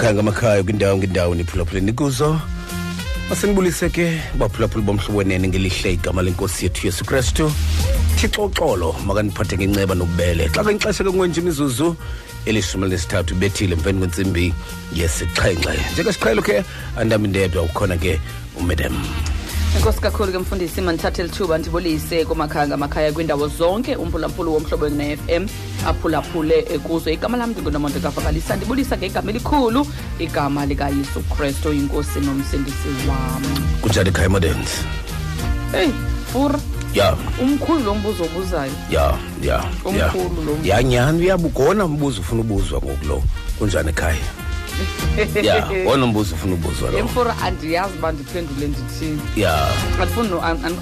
kumakhaya ngamakhaya kwindawo ngendawo niphulaphuleni kuzo masenibulise ke baphulaphuli bomhlobo wenene ngelihle igama lenkosi yethu yesu kristu. Thixo uxolo makaniphathe ngenceba nobubele xa kwenixesha ke kungenje imizuzu elishumi lesithathu bethile emveni kwentsimbi yesixhenxe. Njengesiqhelo ke andami ndedwa ukhona ke umedem enkosi kakhulu ke mfundisi mandithathe lithuba ndibulise kumakhaya ngamakhaya kwindawo zonke. Umphulaphula womhlobo ne-fm aphulaphule eh, kuzo. Igama lam ndingunomonde kavakalisa ndibulisa ngegama elikhulu igama likayesu kristu inkosi nomsindisi wam. Kunjani ekhaya modens eyi fura ya. Umkhulu lo mbuzo obuzayo. Ya ya ya. Omkhulu lo. ya nyhani? Uyabugona umbuzo ufuna ubuzwa ngoku lo kunjani ekhaya? ya wona umbuzo ufuna ubuzwa lo emfura andiyazi uba ndiphendule ndithini. Ya. Andifuni no- an- an-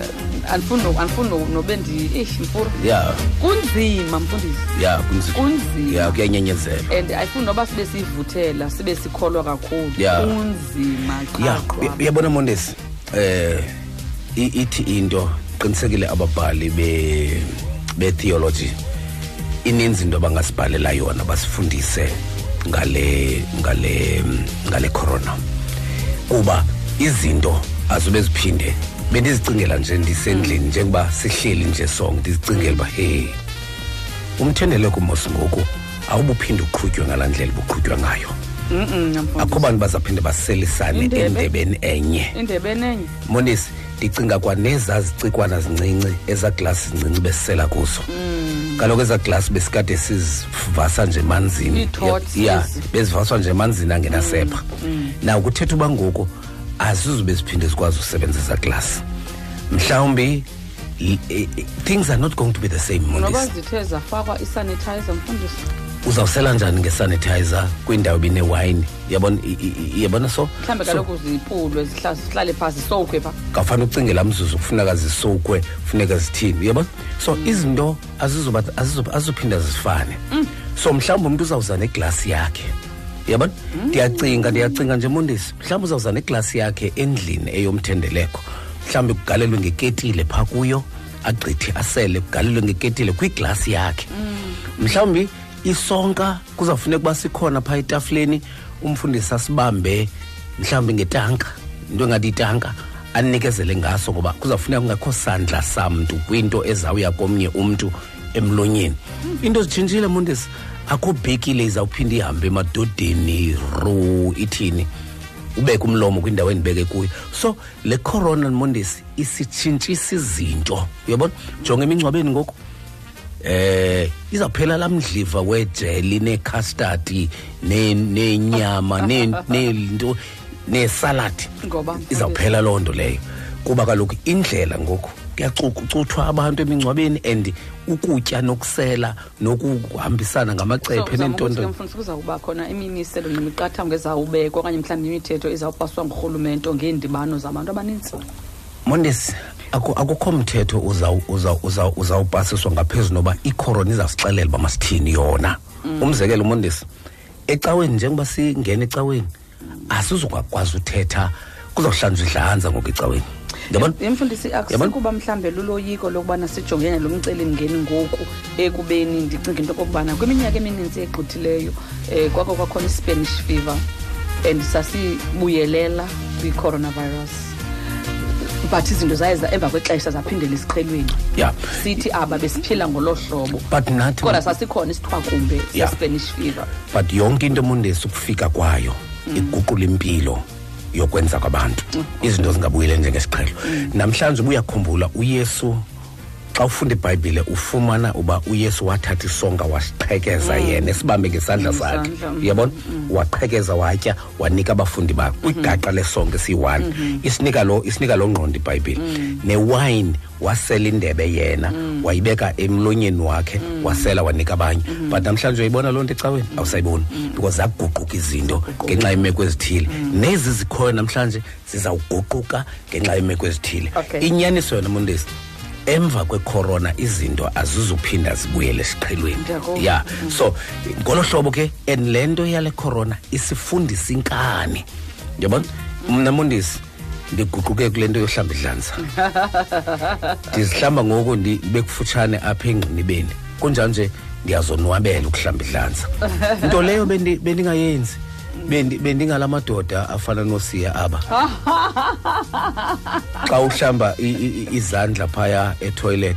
eh, andifuni no- andifuni no- nobe ndi eish mfura. Ya. Kunzima mfundisi. Ya kunzima. Kunzima. Ya kuyanyenyezela and ayifuni noba sibe siyivuthela sibe sikholwa kakhulu. Yeah. kunzima ya qaqwa uyabona mondesi eh i- ithi into qinisekile ababhali be be-theology ininzi into abangasibhalela yona basifundise. Ngale ngale ngale corona. Kuba izinto azube ziphinde bendizicingela nje ndisendlini njengoba sihleli nje sonke ndizicingela uba hey umthendeleko mos ngoku awubuphinde uqhutywe ngalaa ndlela buqhutywa ngayo. Akho bantu bazaphinde baselisane endebeni enye. Monisi ndicinga kwanezaa zicikwana zincinci ezaa glasi zincinci besisela kuzo. Kaloku ezaa glasi besikade sizivasa nje emanzini. Ii-tots ya ezi. bezivaswa nje emanzini angenasepha na kuthetha uba ngoku azizube ziphinde zikwazi usebenza ezaa glasi mhlawumbi l- eh, eh, things are not going to be the same noba monisi zithe zafakwa isanitizer mfundisi. Uzawusela njani ngesanitizer kwindawo binewayini yabona i- i- i- yabona so? Mhlawumbe so- kaloku zipulwe zihla- zihlale phasi zisowukhwe pha. Kawufane ucinge laa mzuzu kufuneka zisukwe funeka zithini uyabona so izinto azizoba azizoba- azizophinda zifane. So mhlawumbi umntu uzawuza neglasi yakhe uyabona ndiyacinga ndiyacinga nje mondisi mhlawumbi uzawuza neglasi yakhe endlini eyomthendeleko. Mhlawumbi kugalelwe ngeketile phaa kuyo agqithi asele kugalelwe ngeketile kwiglasi yakhe. Mhlawumbi isonka kuzawufuneka uba sikhona phaa etafuleni umfundisi asibambe mhlawumbi ngetanka into engathi itanka anikezele ngaso ngoba kuzawufuneka kungekho sandla samntu kwinto ezawuya komnye umntu emlonyeni. Into zitshintshile mondesi akho bhekile izawuphinda ihambe emadodeni ru ithini ubeke umlomo kwindawo endibeke kuyo. So le corona mondesi isitshintshisa izinto uyabona? Jonga emingcwabeni ngoku. Eh izawuphela lamdliva wejeli neecustard ne- nenyama ne- nento nesaladi Ngoba, izawuphela loo nto leyo. Kuba kaloku indlela ngoku kuyacuthwa abantu emingcwabeni and ukutya nokusela nokuhambisana ngamacephe nentonto mfundisi kuzawuba khona imimiselo nemiqathango ezawubekwa okanye mhlawumbi imithetho ezawupaswa ngurhulumente ngeendibano zabantu abanintsi. Mondesi aku- akukho mthetho uzaw- uzaw- uzaw- uzawupasiswa ngaphezu noba icorona izawusixelela uba masithini yona. Umzekelo umondisi ecaweni njengoba singena ecaweni asizokwazi uthetha kuzawuhlanjwa idlanza ngoku ecaweni. Yemfundisi akusikuba mhlawumbe luloyiko lokubana sijongene lo mcelimngeni ngoku ekubeni ndicinga into okokubana kwiminyaka emininzi egqithileyo um kwako kwakhona ispanish fever and sasibuyelela kwi-coronavirus but izinto zaye za- emva kwexesha zaphindela esiqhelweni. Ya. Sithi aba besiphila ngolo hlobo. But nathi kodwa sasikhona isithwakumbe Yeah. sespanish fever. But yonke into mondesi ukufika kwayo iguqula impilo yokwenza kwabantu. Izinto zingabuyele njengesiqhelo. Namhlanje ubuyakhumbula uyesu xa ufunda ibhayibhile ufumana uba uyesu wathatha isonka wasiqhekeza yena esibambe ngesandla sakhe. uyabona mm. uyabona? Waqhekeza watya wanika abafundi bakhe kwigaqa lesonke esiyi-one. Isinika lo isinika lo ngqondo ibhayibhile. Newayini wasela indebe yena wayibeka emlonyeni wakhe wasela wanika abanye. But namhlanje uyayibona loo nto ecaweni? Awusayiboni. Because zaguquka izinto ngenxa yemeko ezithile. Nezi zikhoyo namhlanje zizawuguquka ngenxa yemeko ezithile. Okay. inyaniso yona mondesi emva kwecorona izinto azizuphinda zibuyele esiqhelweni Ndiyakuva. ya so ngolo hlobo ke and le nto yale corona isifundisa inkani. Yabona? Mna mondisi ndiguquke kule nto yohlamba idlanza ndizihlamba ngoku ndibe kufutshane apha engqinibeni. Kunjalo nje? Ndiyazonwabela ukuhlamba idlanza nto leyo bendi- bendingayenzi bendi bendingala madoda afana nosiya aba. Xa uhlamba i- i- i- izandla phaya etoilet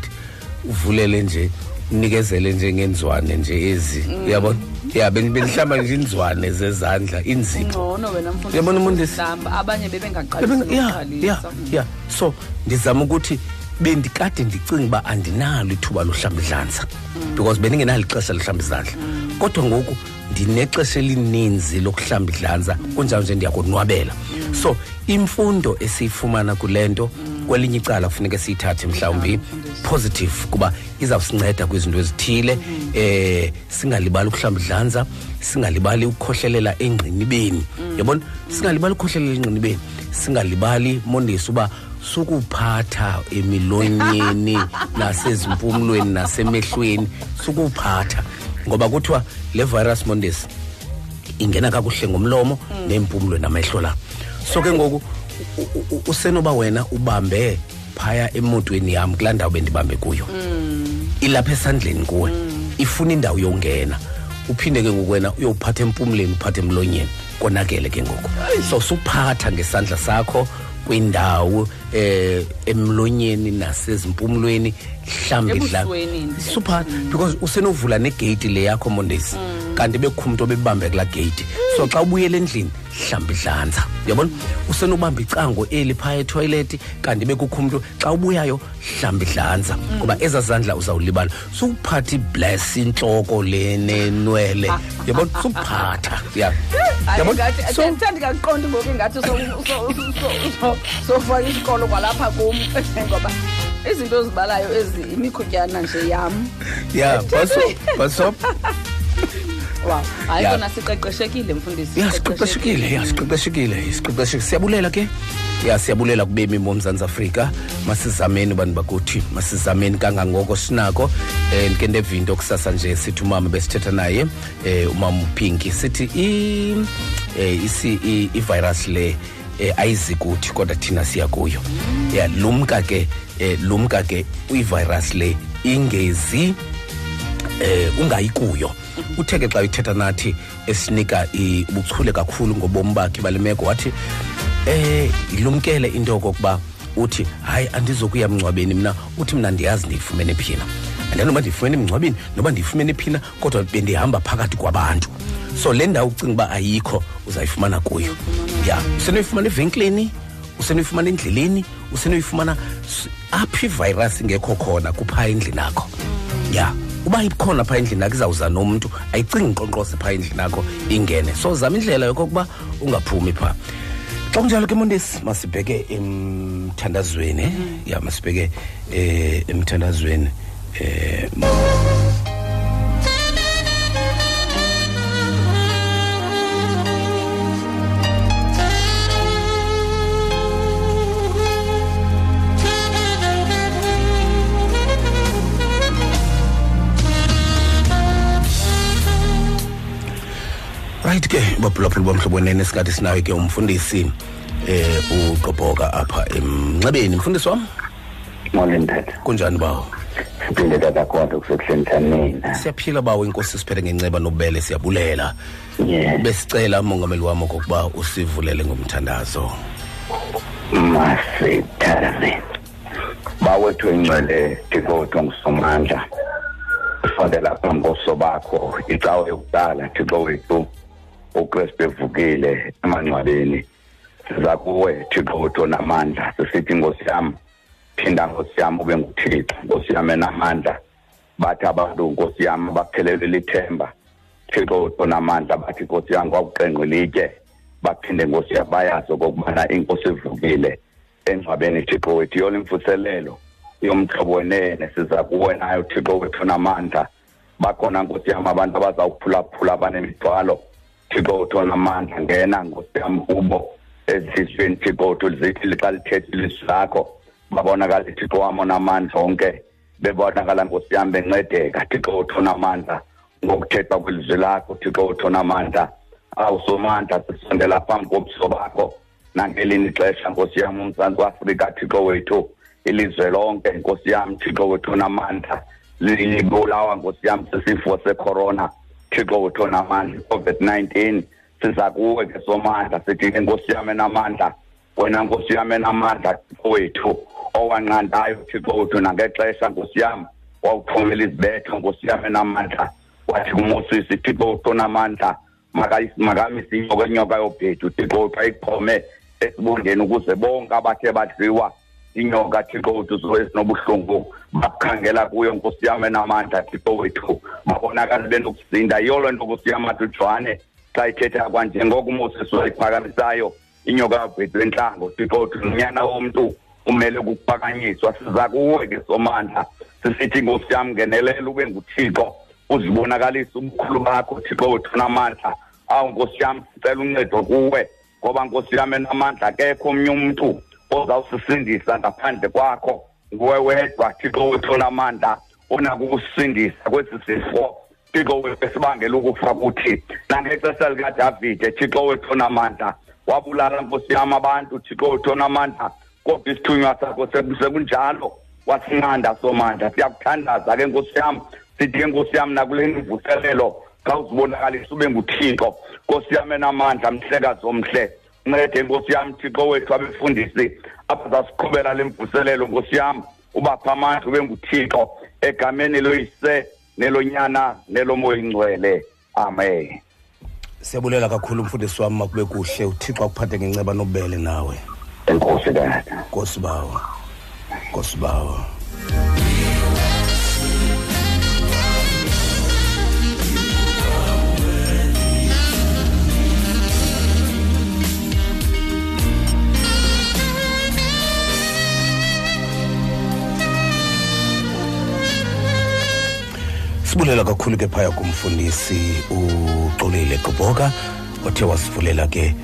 uvulele nje unikezele nje ngenzwane nje ezi. Uyabona ya ben- bendihlamba nje inzwane zezandla inzipho. Ngcono wena mfundisi Uyabona umfundisi? hlamba abanye Bebe- bebengaqalisi ya nokuqalisa. ya ya. So ndizama ukuthi bendikade ndicinga uba andinalo ithuba lohlamba idlanza because bendingenalo ixesha lohlamba izandla. Kodwa ngoku ndinexesha elininzi lokuhlamba idlanza kunjalo nje ndiyakonwabela. So imfundo esiyifumana kule nto kwelinye icala kufuneka siyithathe mhlawumbi positive kuba izawusinceda kwizinto ezithile eh singalibali ukuhlamba idlanza singalibali ukukhohlelela engqinibeni. Yabona? Singalibali ukukhohlelela engqinibeni singalibali mondesi uba sukuphatha emilonyeni nasezimpumlweni nasemehlweni sukuphatha. Ngoba kuthiwa le virus mondesi ingena kakuhle ngomlomo neempumlo namehlo la. So ke ngoku usenoba wena ubambe phaya emotweni yam kulaa ndawo bendibambe kuyo. Ilapha esandleni kuwe. Ifuna indawo yongena uphinde ke ngoku wena uyowuphatha empumleni uphathe emlonyeni. Konakele ke ngoku. So suphatha ngesandla sakho kwindawo eh emlonyeni nasezimpumlweni hlambi dla suphatha because usenovula negate le yakho mondesi kanti bekukho umuntu obebambe kulaa gate so xa ubuyela endlini hlamba idlanza uyabona usenobamba icango eli phaya etoilet kanti bekukho umuntu xa ubuyayo hlamba idlanza ngoba ezaa zandla uzawulibala sukuphatha ibless intloko le nenwele uyabona sukuphatha ya Yabona? ngathi So- ndithanda ngakuqonda ngoku ingathi so- so- so- so- sofaka isikolo kwalapha kum. Ngoba izinto ezibalayo ezi imikhutyana nje yam. Ya baso baso. Wow hayi Ya. kona siqeqeshekile mfundisi ya siqeqeshekile ya siqeqeshekile. siqeqeshekile siyabulela ke? Ya siyabulela kubemi bomzantsi afrika. Masizameni bantu bakuthi? Masizameni kangangoko sinako. Um ndike ndeva into kusasa nje sithi umama besithetha naye um umama upinki sithi i- eh, isi- i- ivirus le um ayizi kuthi kodwa thina siya kuyo. Ya lumka ke um lumka ke ivirus le ingezi eh ungayi kuyo uthe ke xa ithetha nathi esinika i- ubuchule kakhulu ngobomi bakhe bale meko wathi eh ilumkele into yokokuba uthi hayi andizokuya mngcwabeni mna. Uthi mna ndiyazi ndiyifumene phina. Andinoba ndiyifumene emngcwabeni noba ndiyifumene phina kodwa bendihamba phakathi kwabantu. So le ndawo ucinga uba ayikho uzayifumana kuyo. Ya usenoyifumana evenkileni usenoyifumana endleleni usenoyifumana s- apho ivirus ingekho khona kuphaa endlini akho. Ya uba ikhona phaa endlini akho izawuza nomntu ayicingi inkqonkqoze phaa endlini akho ingene. So zama indlela yokokuba ungaphumi phaa. Xa kunjalo ke mondesi masibheke emthandazweni ya masibheke um emthandazweni. Um right ke baphulaphula bomhlobo nene sikade sinayo ke umfundisi eh uqobhoka apha emnxebeni. Mfundisi wam? Molweni tata. kunjani bawo? Siphinde tata kodwa kusekuhleni nina. siyaphila bawo inkosi siphethe ngenceba nobele siyabulela Yes. besicela umongameli wam okokuba usivulele ngomthandazo Masithaze. Bawethu ingcwele Thixo ngusomandla. Ufondela phambi koso bakho icawe yokuqala Thixo wethu uKristu evukile emangcwabeni. Siza kuwe Thixo wethu namandla sisithi Nkosi yami phinda Nkosi yami ube nguThixo. Nkosi yami enamandla. Bathi abantu Nkosi yami baphelelwe lithemba. Thixo wethu namandla bathi Nkosi yami kwakuqenqe litye. baphinde nkosi yabayazi okokubana inkosi ivukile engcwabeni thixo wethu yona imvuselelo yomhlobo wenene siza kuwe nayo thixo wethu namandla bakhona nkosi yam abantu abazawuphulaphula abanemithwalo thixo wethu namandla ngena nkosi yam kubo. Ezizweni thixo wethu zithi xa lithethe ilizwi lakho. Babonakala thixo wam onamandla onke bebonakala nkosi yam bencedeka. Thixo wethu onamandla ngokuthethwa kwelizwi lakho. Thixo wethu onamandla awusomandla sisondela phambi kobuso bakho. Nangelini ixesha nkosi yam umzantsi waafrika thixo wethu ilizwe lonke nkosi yam thixo wethu onamandla libulawa nkosi yam sisifo secorona. Thixo wethu onamandla i-covid-19 siza kuwe ke somandla sithi nkosi yami enamandla wena nkosi yami enamandla wethu owanqandayo thixo wethu nangexesha nkosi yami. Wawuthumela izibetho nkosi yami enamandla. Wathi kumosisi thixo wethu onamandla makamise inyoka inyoka yobhedu thixo wethu ayiqhome esibundeni ukuze bonke abathe badliwa inyoka thixo wethu zesinobuhlungu bakukhangela kuyo nkosi yami enamandla thixo wethu. Babonakale benokusinda. Yiyo loo nto nkosi yami athi ujwane xa ithetha kwanjengoko umoses wayiphakamisayo inyoka yabhedu entlango thixo wethu nonyana womntu umele ukuphakanyiswa siza kuwe ke somandla sisithi nkosi yami ngenelela ube nguthixo uzibonakalise ubukhulu bakho thixo wethu namandla. Awu nkosi yami sicela uncedo kuwe ngoba nkosi yami enamandla akekho omnye umntu ozawusisindisa ngaphandle kwakho. Nguwe wedwa thixo wethu onamandla onako ukusindisa kwesi sifo. Thixo wethu esibangela ukufa kuthi nangexesha likadavide thixo wethu onamandla wabulala nkosi yam abantu thixo wethu onamandla kodwa isithunywa sakho sekunjalo wasinqanda somandla. Siyakuthandaza ke nkosi yam sithi ke nkosi yam nakule mvuselelo xa uzibonakalisa ube nguthixo. Nkosi yam enamandla mhlekazi omhle ncede nkosi yam thixo wethu abefundisi abazasiqhubela le mvuselelo. Nkosi yam ubapha amandla ube nguthixo egameni loyise nelonyana nelomoya ingcwele amen. Siyabulela kakhulu umfundisi wami makube kuhle. Uthixo akuphathe ngenceba nobele nawe. Enkosi tata nkosi bawo. Nkosi bawo. Sibulela kakhulu ke phaya kumfundisi uxolile gqibhoka othe wasivulela ke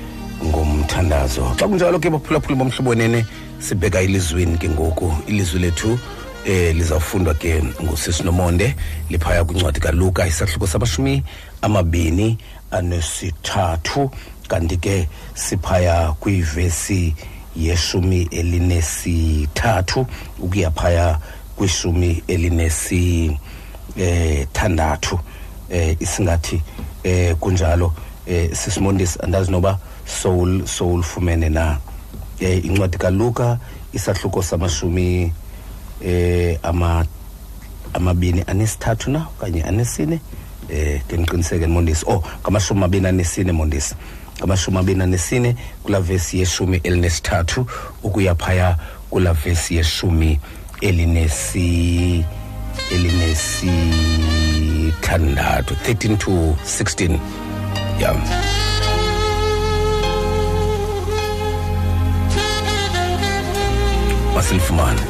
ngomthandazo. Xa kunjalo ke baphulaphula bomhlobo nene sibheka ilizwini ke ngoku. Ilizwi lethu eh lizawufundwa ke ngusisi nomonde liphaya kwincwadi kaluka isahluko samashumi amabini anesithathu. Kanti ke siphaya kwivesi yeshumi elinesithathu ukuya phaya kwishumi elinesi eh thandathu eh isingathi eh kunjalo eh sisimondisi andazi noba soul soul fumene na. Eh incwadi kaLuka isahluko samashumi eh ama amabini anesithathu na okanye anesine. Eh ngeniqiniseke mondisi. Oh ngamashumi amabini anesine mondisi. Ngamashumi amabini anesine kula vesi yeshumi elinesithathu ukuya phaya kula vesi yeshumi elinesi elinesithandathu 13 to 16 yeah. Masilifumane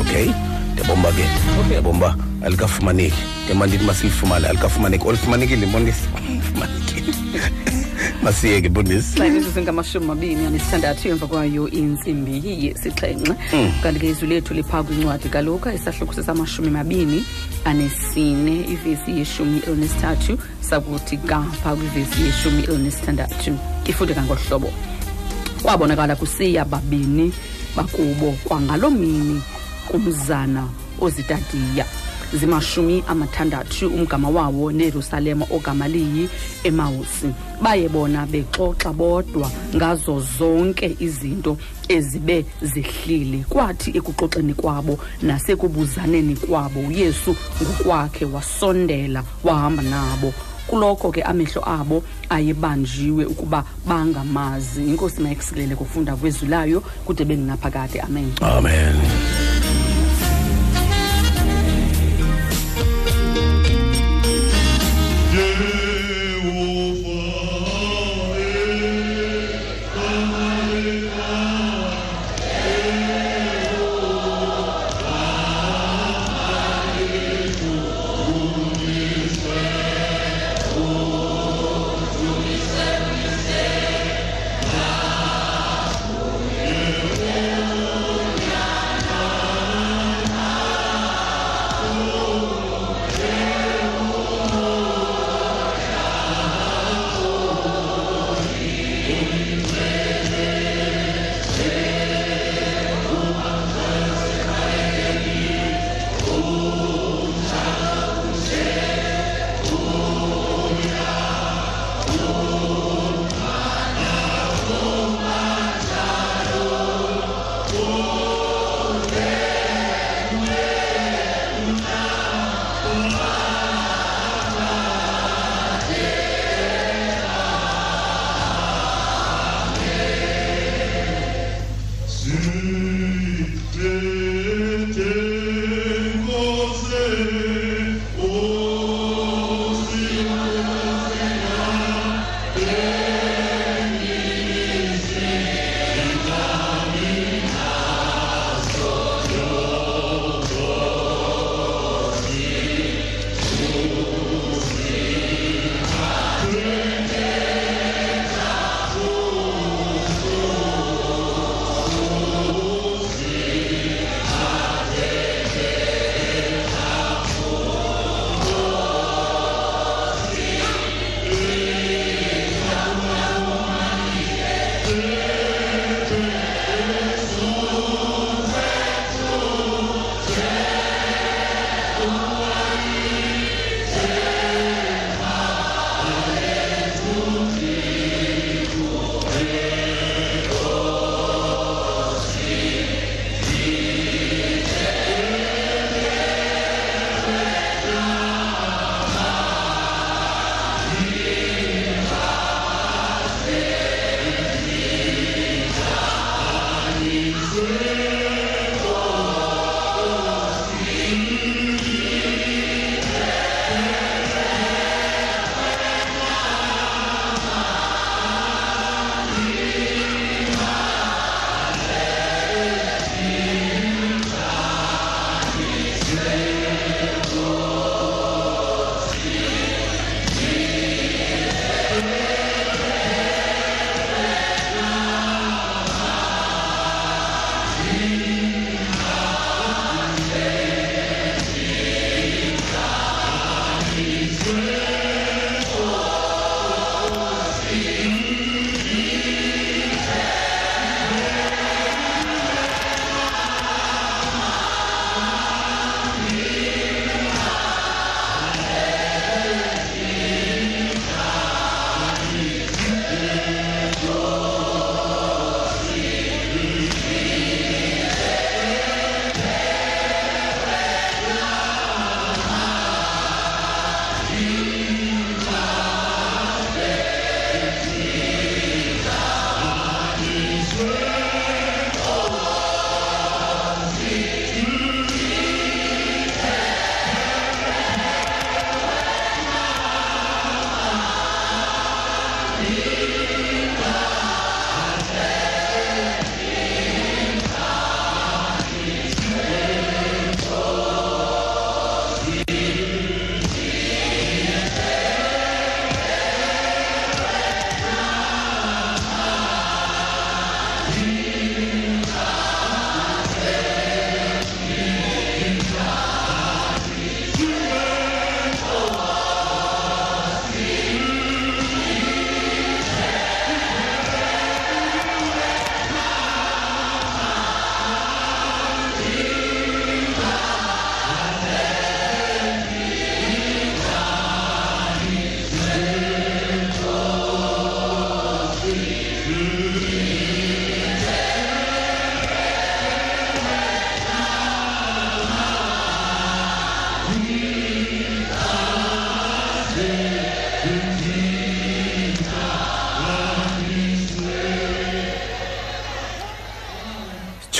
okay. Ndiyabomba ke ndiyabomba alikafumaneki ndithi masilifumane alikafumaneki olifumanekile mbondisi fumanekile masiyeke imizuzu engamashumi anesithandathu emva kwayo intsimbi yesixhenxe. Kanti ke izwi lethu liphaa kwincwadi kaluka isahluko sesamashumi mabini anesine ivesi yeshumi elinesithathu. Sakuthi kapha kwivesi yeshumi elinesithandathu. Ifundeka ngolu hlobo. Kwabonakala kusiya babini bakubo kwangaloo mini kumzana ozitadiya zimashumi amathandathu umgama wawo neyerusalema ogama liyi emawusi baye bona bexoxa bodwa ngazo zonke izinto ezibe zihlile. Kwathi ekuxoxeni kwabo nasekubuzaneni kwabo uyesu ngokwakhe wasondela wahamba nabo. Kulokho ke amehlo abo ayebanjiwe ukuba bangamazi. Inkosi mayekisilele kufunda kwezwi layo kude benginaphakade. Amen. Amen.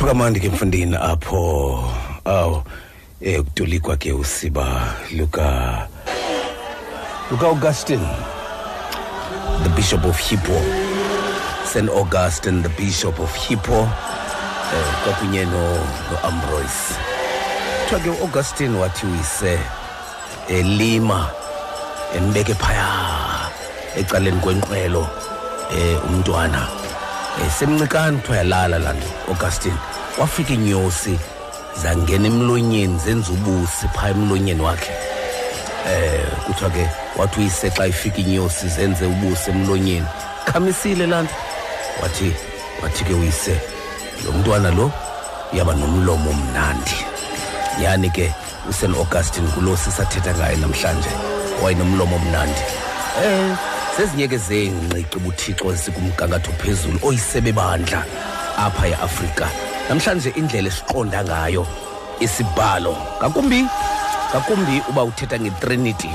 Kamandi ke mfundini apho aw eh kutolikwa ke usiba luka luka augustine. The bishop of hippo. St augustine the bishop of hippo. Eh kwakunye no no kuthiwa ke augustine wathi uyise elima embeke phaya ecaleni kwenqwelo eh umntwana eh semncikane kuthiwa yalala laa nto augustine. Wafika inyosi zangena emlonyeni zenza ubusi phaa emlonyeni wakhe. Eh kuthiwa ke wathi uyise xa ifika inyosi zenze ubusi emlonyeni. Khamisile laa nto wathi wathi ke uyise. Lo mntwana lo uyaba nomlomo mnandi yani ke usen augustine kulo sisathetha ngaye namhlanje wayenomlomo omnandi. Eh sezinye ke zeengqiqi buthixo ezikumgangatho phezulu oyisebebandla apha eafrika. Namhlanje indlela esiqonda ngayo isibhalo ngakumbi ngakumbi uba uthetha ngetrinity.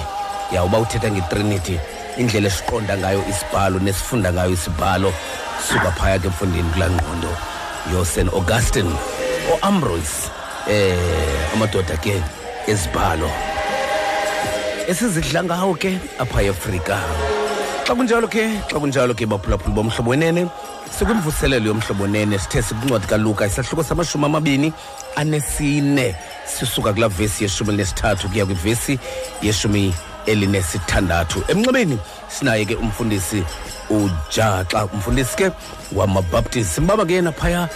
Ya uba uthetha ngetrinity. Indlela esiqonda ngayo isibhalo nesifunda ngayo isibhalo suka phaya ke mfundini kulaa ngqondo yosen augustin o-ambrose eh amadoda ke ezibhalo esizidla ngawo ke apha eafrika. Xa kunjalo ke xa kunjalo ke baphulaphuli bomhlobo wenene sikwimvuselelo yomhlobo nene sithe sikwincwadi kaluka isahluko samashumi amabini anesine sisuka kulaa vesi yeshumi elinesithathu kuya kwivesi yeshumi elinesithandathu. Emnxebeni sinaye ke umfundisi ujaxa umfundisi ke wamabaptist simbamba ke yena phaya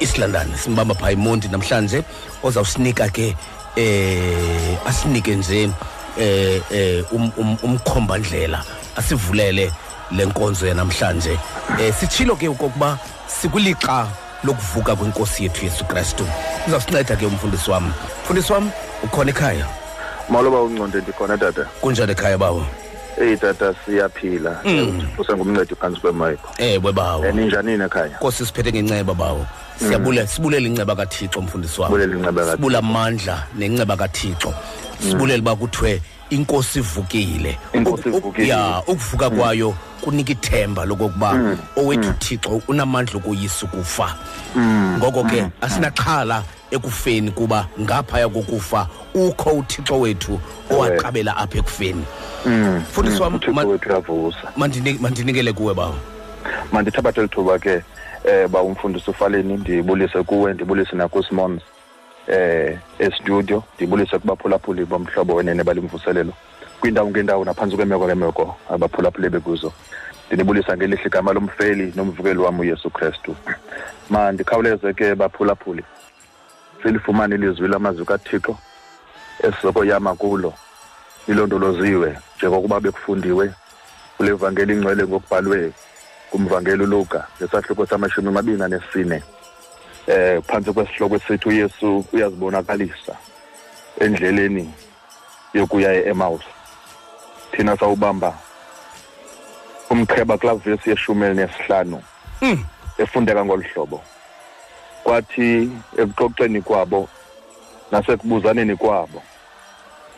east london simbamba phaya imonti namhlanje ozawusinika ke eh asinike nje eh eh um- um- umkhombandlela asivulele lenkonzo yanamhlanje. Eh sitshilo ke okokuba sikwilixa lokuvuka kwenkosi yethu Yesu Kristu. Uzawusinceda ke umfundisi wami mfundisi wami ukhona ekhaya? Maloba unconde ndikhona tata. Kunjani ekhaya bawo? Eyi tata siyaphila. Mm. usengumncedi phantsi kwemayiko ewe bawo. Um ninjanini ekhaya? Nkosi siphethe ngenceba bawo. Siyabule sibulela inceba kathixo mfundisi wami Sibulela amandla nenceba kathixo. Sibulela uba kuthiwe inkosi ivukile. Ya ukuvuka kwayo kunika ithemba lokokuba owethu uthixo unamandla okoyisa ukufa. Ngoko ke asinaxhala ekufeni kuba ngaphaya kokufa ukho uthixo wethu owaqabela apha ekufeni. Mfundisi wam uthixo ma- wethu uyavusa. mandini- mandinikele kuwe bawo. Mandithabathe lithuba ke eh ba umfundisi ufaleni ndibulise kuwe ndibulise nakusimons. Eh estudio ndibulise kubaphulaphuli bomhlobo wenene balimvuselelo. Kwindawo ngendawo naphantsi kwemeko ngemeko abaphulaphuli bekuzo. Ndinibulisa ngelihle igama lomfeli nomvukeli wam uyesu kristu. Ma ndikhawuleze ke baphulaphuli. Silifumane ilizwi lamazwi kathixo esizokoyama kulo. Ilondoloziwe njengokuba bekufundiwe kule vangeli ingcwele ngokubhalwe kumvangeli uluka ngesahluko samashumi amabini anesine. Eh phantsi kwesihloko esithi uyesu uyazibonakalisa endleleni yokuya e-emaus thina sawubamba umqheba kulaa vesi yeshumi elinesihlanu efundeka ngolu hlobo. Kwathi ekuxoxeni kwabo nasekubuzaneni kwabo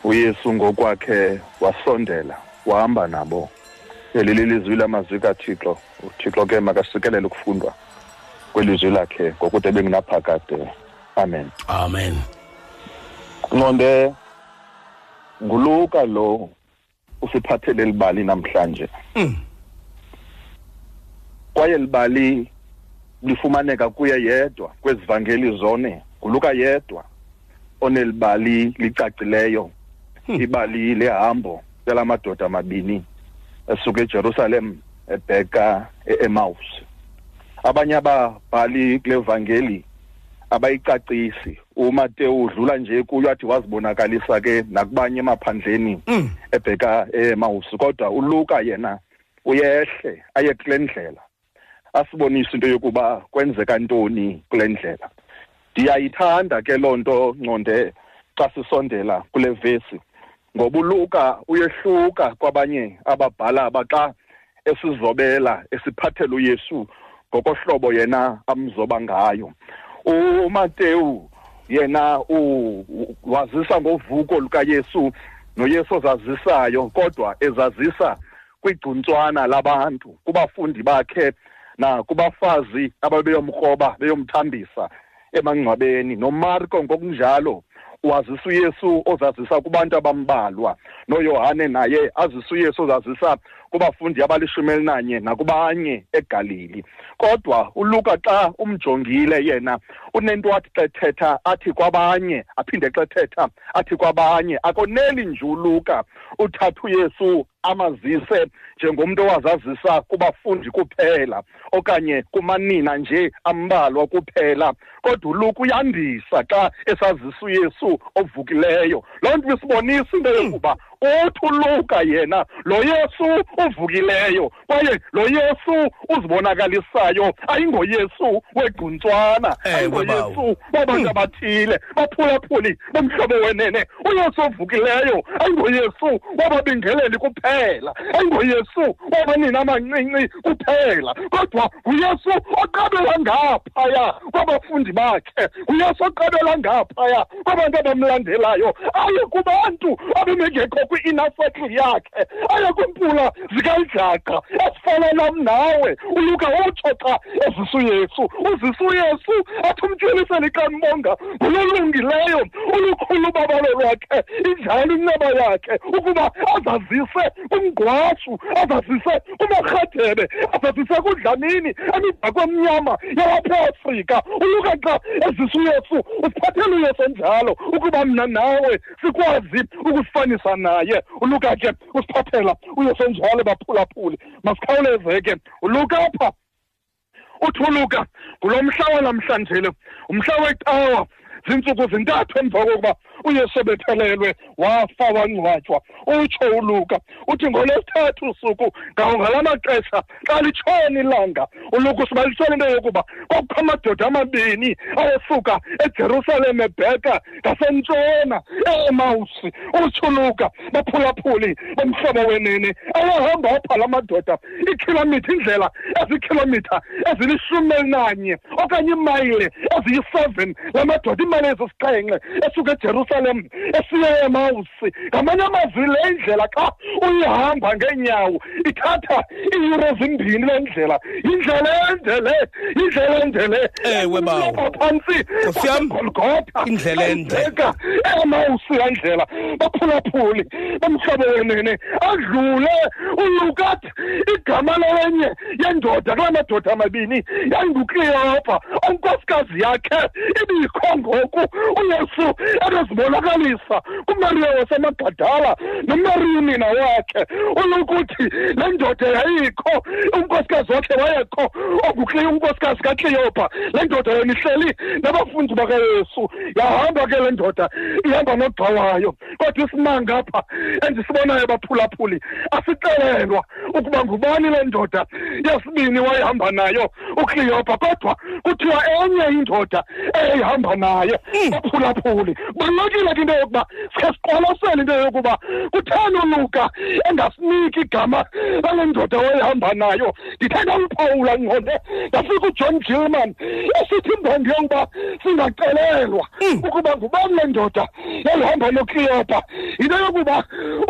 uyesu ngokwakhe wasondela wahamba nabo. Eli lilizwi lamazwi kathixo uthixo ke makasikelele ukufundwa. Kwelizwi lakhe ngokude bengunaphakade amen. Amen. Nqonde nguluka lo usiphathele libali namhlanje. Kwaye libali lifumaneka kuye yedwa kwezivangeli zone nguluka yedwa onelibali licacileyo ibali lehambo lelamadoda amabini esuka ejerusalem ebheka e-emaus abanye ababhali kule vangeli abayicacisi. Umatewu udlula nje kuyo athi wazibonakalisa ke nakubanye emaphandleni ebheka e-emaus kodwa uluka yena uyehle aye kule ndlela. Asibonise into yokuba kwenzeka ntoni kule ndlela. Ndiyayithanda ke loo nto nconde xa sisondela kule vesi ngoba uluka uyehluka kwabanye ababhalaba xa esizobela esiphathela uyesu ngokohlobo yena amzoba ngayo. Umatewu yena u- u- wazisa ngovuko lukayesu noyesu ozazisayo kodwa ezazisa kwigcuntswana labantu kubafundi bakhe nakubafazi ababeyomkroba beyomthambisa emangcwabeni. Nomarko ngokunjalo wazisa uyesu ozazisa kubantu abambalwa noyohane naye azisa uyesu ozazisa kubafundi abalishumi elinanye nakubanye egalili. Kodwa uluka xa umjongile yena unento athi xa ethetha athi kwabanye aphinde xa ethetha athi kwabanye akoneli nje uluka uthatha uyesu amazise njengomntu owazazisa kubafundi kuphela okanye kumanina nje ambalwa kuphela. Kodwa uluka uyandisa xa esazisa uyesu ovukileyo. Loo nto isibonisa into yokuba uthi uluka yena lo yesu uvukileyo kwaye lo yesu uzibonakalisayo. Ayingoyesu wegcuntswana Ewe, ayingoyesu wabantu abathile baphulaphuli bomhlobo wenene. Uyesu ovukileyo ayingoyesu wababingeleli kuphela kuphela ayingoyesu wabanini amancinci kuphela. Kodwa nguyesu oqabela ngaphaya kwabafundi bakhe nguyesu oqabela ngaphaya kwabantu abamlandelayo. Aye kubantu abebengekho kwi-inner circle yakhe aye kwimpula zikayijaqa ezifana nam nawe. Uluka utsho xa ezisu yesu uzisu yesu athi umtyeliseli kambonga ngololungileyo ulukhulu ubabalo lwakhe injalo inceba yakhe ukuba azazise kumgqwashu azazise kumarhadebe azazise kudlamini emida kwemnyama yalapha eafrika. Uluka xa ezisu yesu usiphathele uyesu enjalo ukuba mna nawe sikwazi ukusifanisa naye uluka ke usiphathela uyesu enjalo baphulaphuli. Masikhawuleze ke uluka apha uthi uluka ngulo mhla wanamhlanje lo umhla wecawa zintsuku zintathu emva kokuba uyesu ebethelelwe wafa wangcwatywa utsho uluka uthi ngolwesithathu usuku ngawo ngala maxesha xa litshona ilanga uluka sibalisele into yokuba kwakukho amadoda amabini ayesuka ejerusalem ebheka ngasentshona eemawusi utsho uluka baphulaphuli bomhlobo wenene ayahamba apha la madoda iikhilomitha indlela ezikhilomitha ezilishumi elinanye okanye imayile eziyi-seven la madoda imali ezisixhenxe esuka ejerusalem esiya emawusi ngamanye amazwi le ndlela xa uyihamba ngeenyawo ithatha iiyure ezimbini le ndlela. Yindlela ende le yindlela ende le Ewe, bawo. Apha phantsi. Nkosi yam, kwasegolgotha indlela ende. ayibheka emawusi la ndlela. Baphulaphuli bomhlobo wenene. Adlule ulukathi igama lenye yendoda kula madoda amabini yayingukleopa unkosikazi yakhe ibikho ngoku uyesu ebezibonakalisa kumariya wasemagadala nomariya unina wakhe ulukuthi le ndoda yayikho unkosikazi wakhe wayekho ongukle unkosikazi kakleopa le ndoda yona ihleli nabafundi bakayesu. Yahamba ke le ndoda ihamba nogxa wayo kodwa isimanga apha endisibonayo baphulaphuli asixelelwa ukuba ngubani le ndoda yesibini wayehamba nayo ukleopa kodwa kuthiwa enye indoda eyayihamba naye baphulaphuli balulekile ke into yokuba sikhe siqwalasele into yokuba kutheni uluka engasiniki igama lale ndoda wayehamba nayo? Ndithe ndamphawula ngqonde ndafika ujohn gilman esithi imbondi yokuba singaxelelwa ukuba ngubani le ndoda yayihamba nokleopa. Yinto yokuba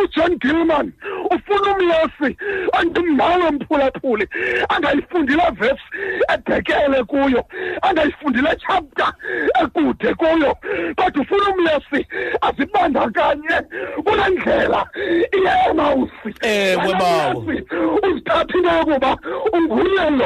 ujohn gilman ufuna umyesi andimnawe mphulaphuli angayifundile vesi ebhekele kuyo angayifundile chapter ekude kuyo. Kodwa ufuna umyesi azibandakanye kule ndlela iyemawusi Ewe, bawo. uzithatha into yokuba unguye lo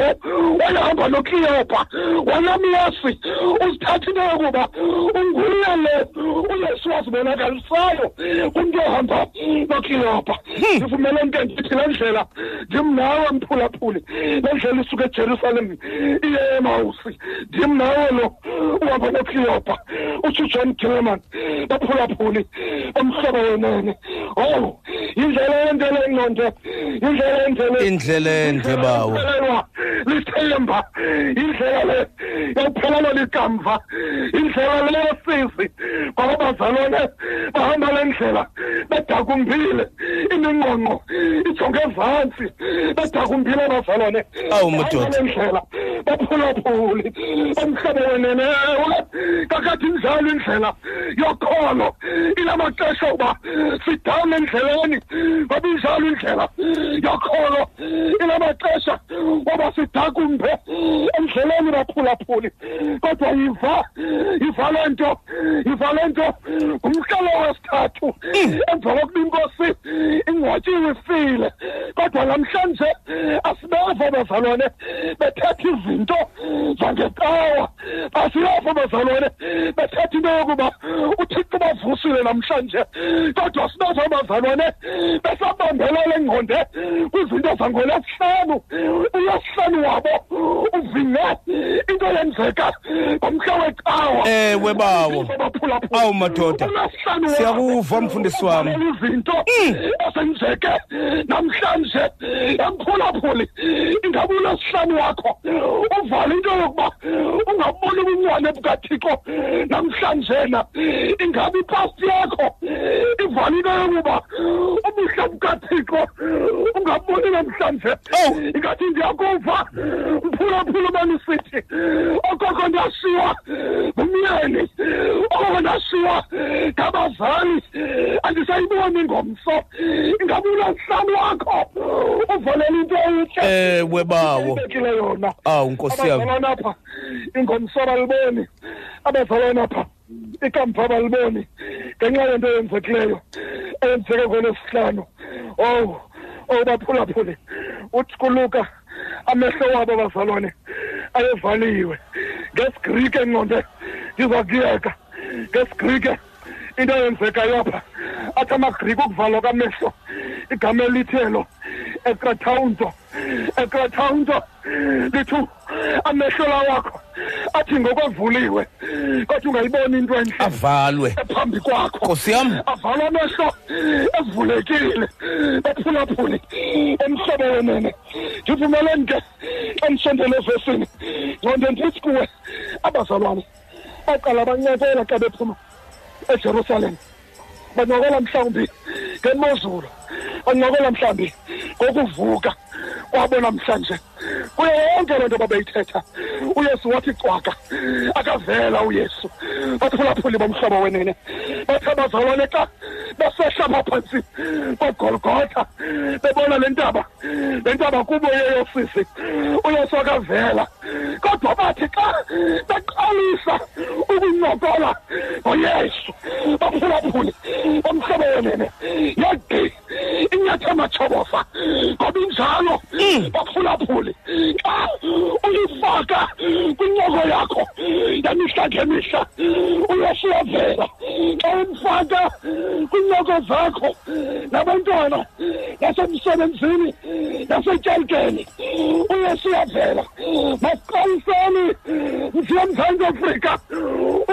wayehamba nokleopa wanamyesi uzithatha into yokuba unguye lo uyesu wazibonakalisayo kumntu ohamba nokleopa ndivumeleni ke ndithi le ndlela ndimnawe mphulaphuli le ndlela isuka ejerusalem iye emawusi ndimnawe lo uhamba nokleopa utsho ujohn gilman baphulaphuli omhlobo wenene. Ow yindlela ende le ngqonde yindlela ende le indlela ende bawo. Indlela lithemba indlela le yokuphelelwa likamva indlela le yosizi. Ngoba bazalwane bahamba le ndlela bedakumbile imingqongqo ijonge ezantsi bedakumbile bazalwane. Awu, madoda. Bahamba le ndlela baphulaphuli. Omhlobo wenenewe kakade injalo indlela yokholo inamaxesha uba sidawune endleleni ngoba injalo indlela yokholo inamaxesha woba sidakumbe endleleni baphulaphuli. Kodwa yiva yiva le nto yiva le nto ngumhlalo wesithathu. Emva kokuba inkosi ingcwatyiwe ifile kodwa namhlanje asibeva bazalwane bethetha izinto zangecawa asiyeva bazalwane bethetha into yokuba uthixo bavusile namhlanje kodwa sibeva bazalwane besabambelela engqonde kwizinto zangolwesihlanu ulwesihlanu wabo uvinge into yenzeka ngomhla wecawa. Ewe, bawo. baphulaphula Awu, madoda. Ulwesihlanu wabo. Siyakuva, mfundisi wami. uvalela izinto ezenzeke namhlanje. Emphulaphuli ingabe ulwesihlanu wakho. Uvala into yokuba ungaboni ndifuna ubuncwane bukathixo. Namhlanje na ingabe ipasti yakho ivale into yokuba ubuhle bukathixo? Ungaboni namhlanje? Ingathi ndiyakuva mphulaphula umanisithi okoko ndashiywa ngumyeni okoko ndashiywa ngabazali. Andisayiboni ngomso. Ingabe ulasihlanu wakho uvalela into entle? Ewe bawo. Ibekile yona. Awu nkosi yami. Abazalwane apha ingomso abaliboni abazalwane apha ikamva abaliboni ngenxa yento eyenzekileyo eyenzeke ngolwesihlanu. Owu owu baphulaphule uthi kuluka amehlo wabo abazalwane ayevaliwe. Ngesigrike engqonde ndiza kuyeka. Ngesigrike into eyenzekayo apha. Athi amagrike ukuvalwa kwamehlo igama elithelo ekrataunto ekrataunto lithi amehlo la wakho athi ngokwavuliwe kodwa ungayiboni into entle avalwe. Phambi kwakho. Nkosi yam avalwa amehlo evulekile baphulaphuli emhlobo wenene. Ndivumeleni ke xa ndisondele evesini ngconde ndithi kuwe abazalwane baqala bancokola xa bephuma ejerusalem. Bancokola mhlawumbi ngemozulu bancokola mhlawumbi ngokuvuka. Kwabo namhlanje kuyo yonke loo nto babeyithetha. Uyesu wathi cwaka akavela uyesu. Baphulaphuli bomhlobo wenene bathi abazalwane xa besehla phantsi kwagolgotha bebona le ntaba le ntaba kubo yeyosisi uyesu akavela kodwa bathi xa beqalisa ukuncokola ngoyesu baphulaphuli bomhlobo wenene. Yagqi inyathematshobofa ngoba injalo baphulaphuli xa uyifaka kwincoko yakho. Yamihla ngemihla uyesu uyavela xa umfaka kwincoko zakho. Nabantwana nasemsebenzini nasetyalkeni uyesu uyavela masiqaliseni nje mzantsi afrika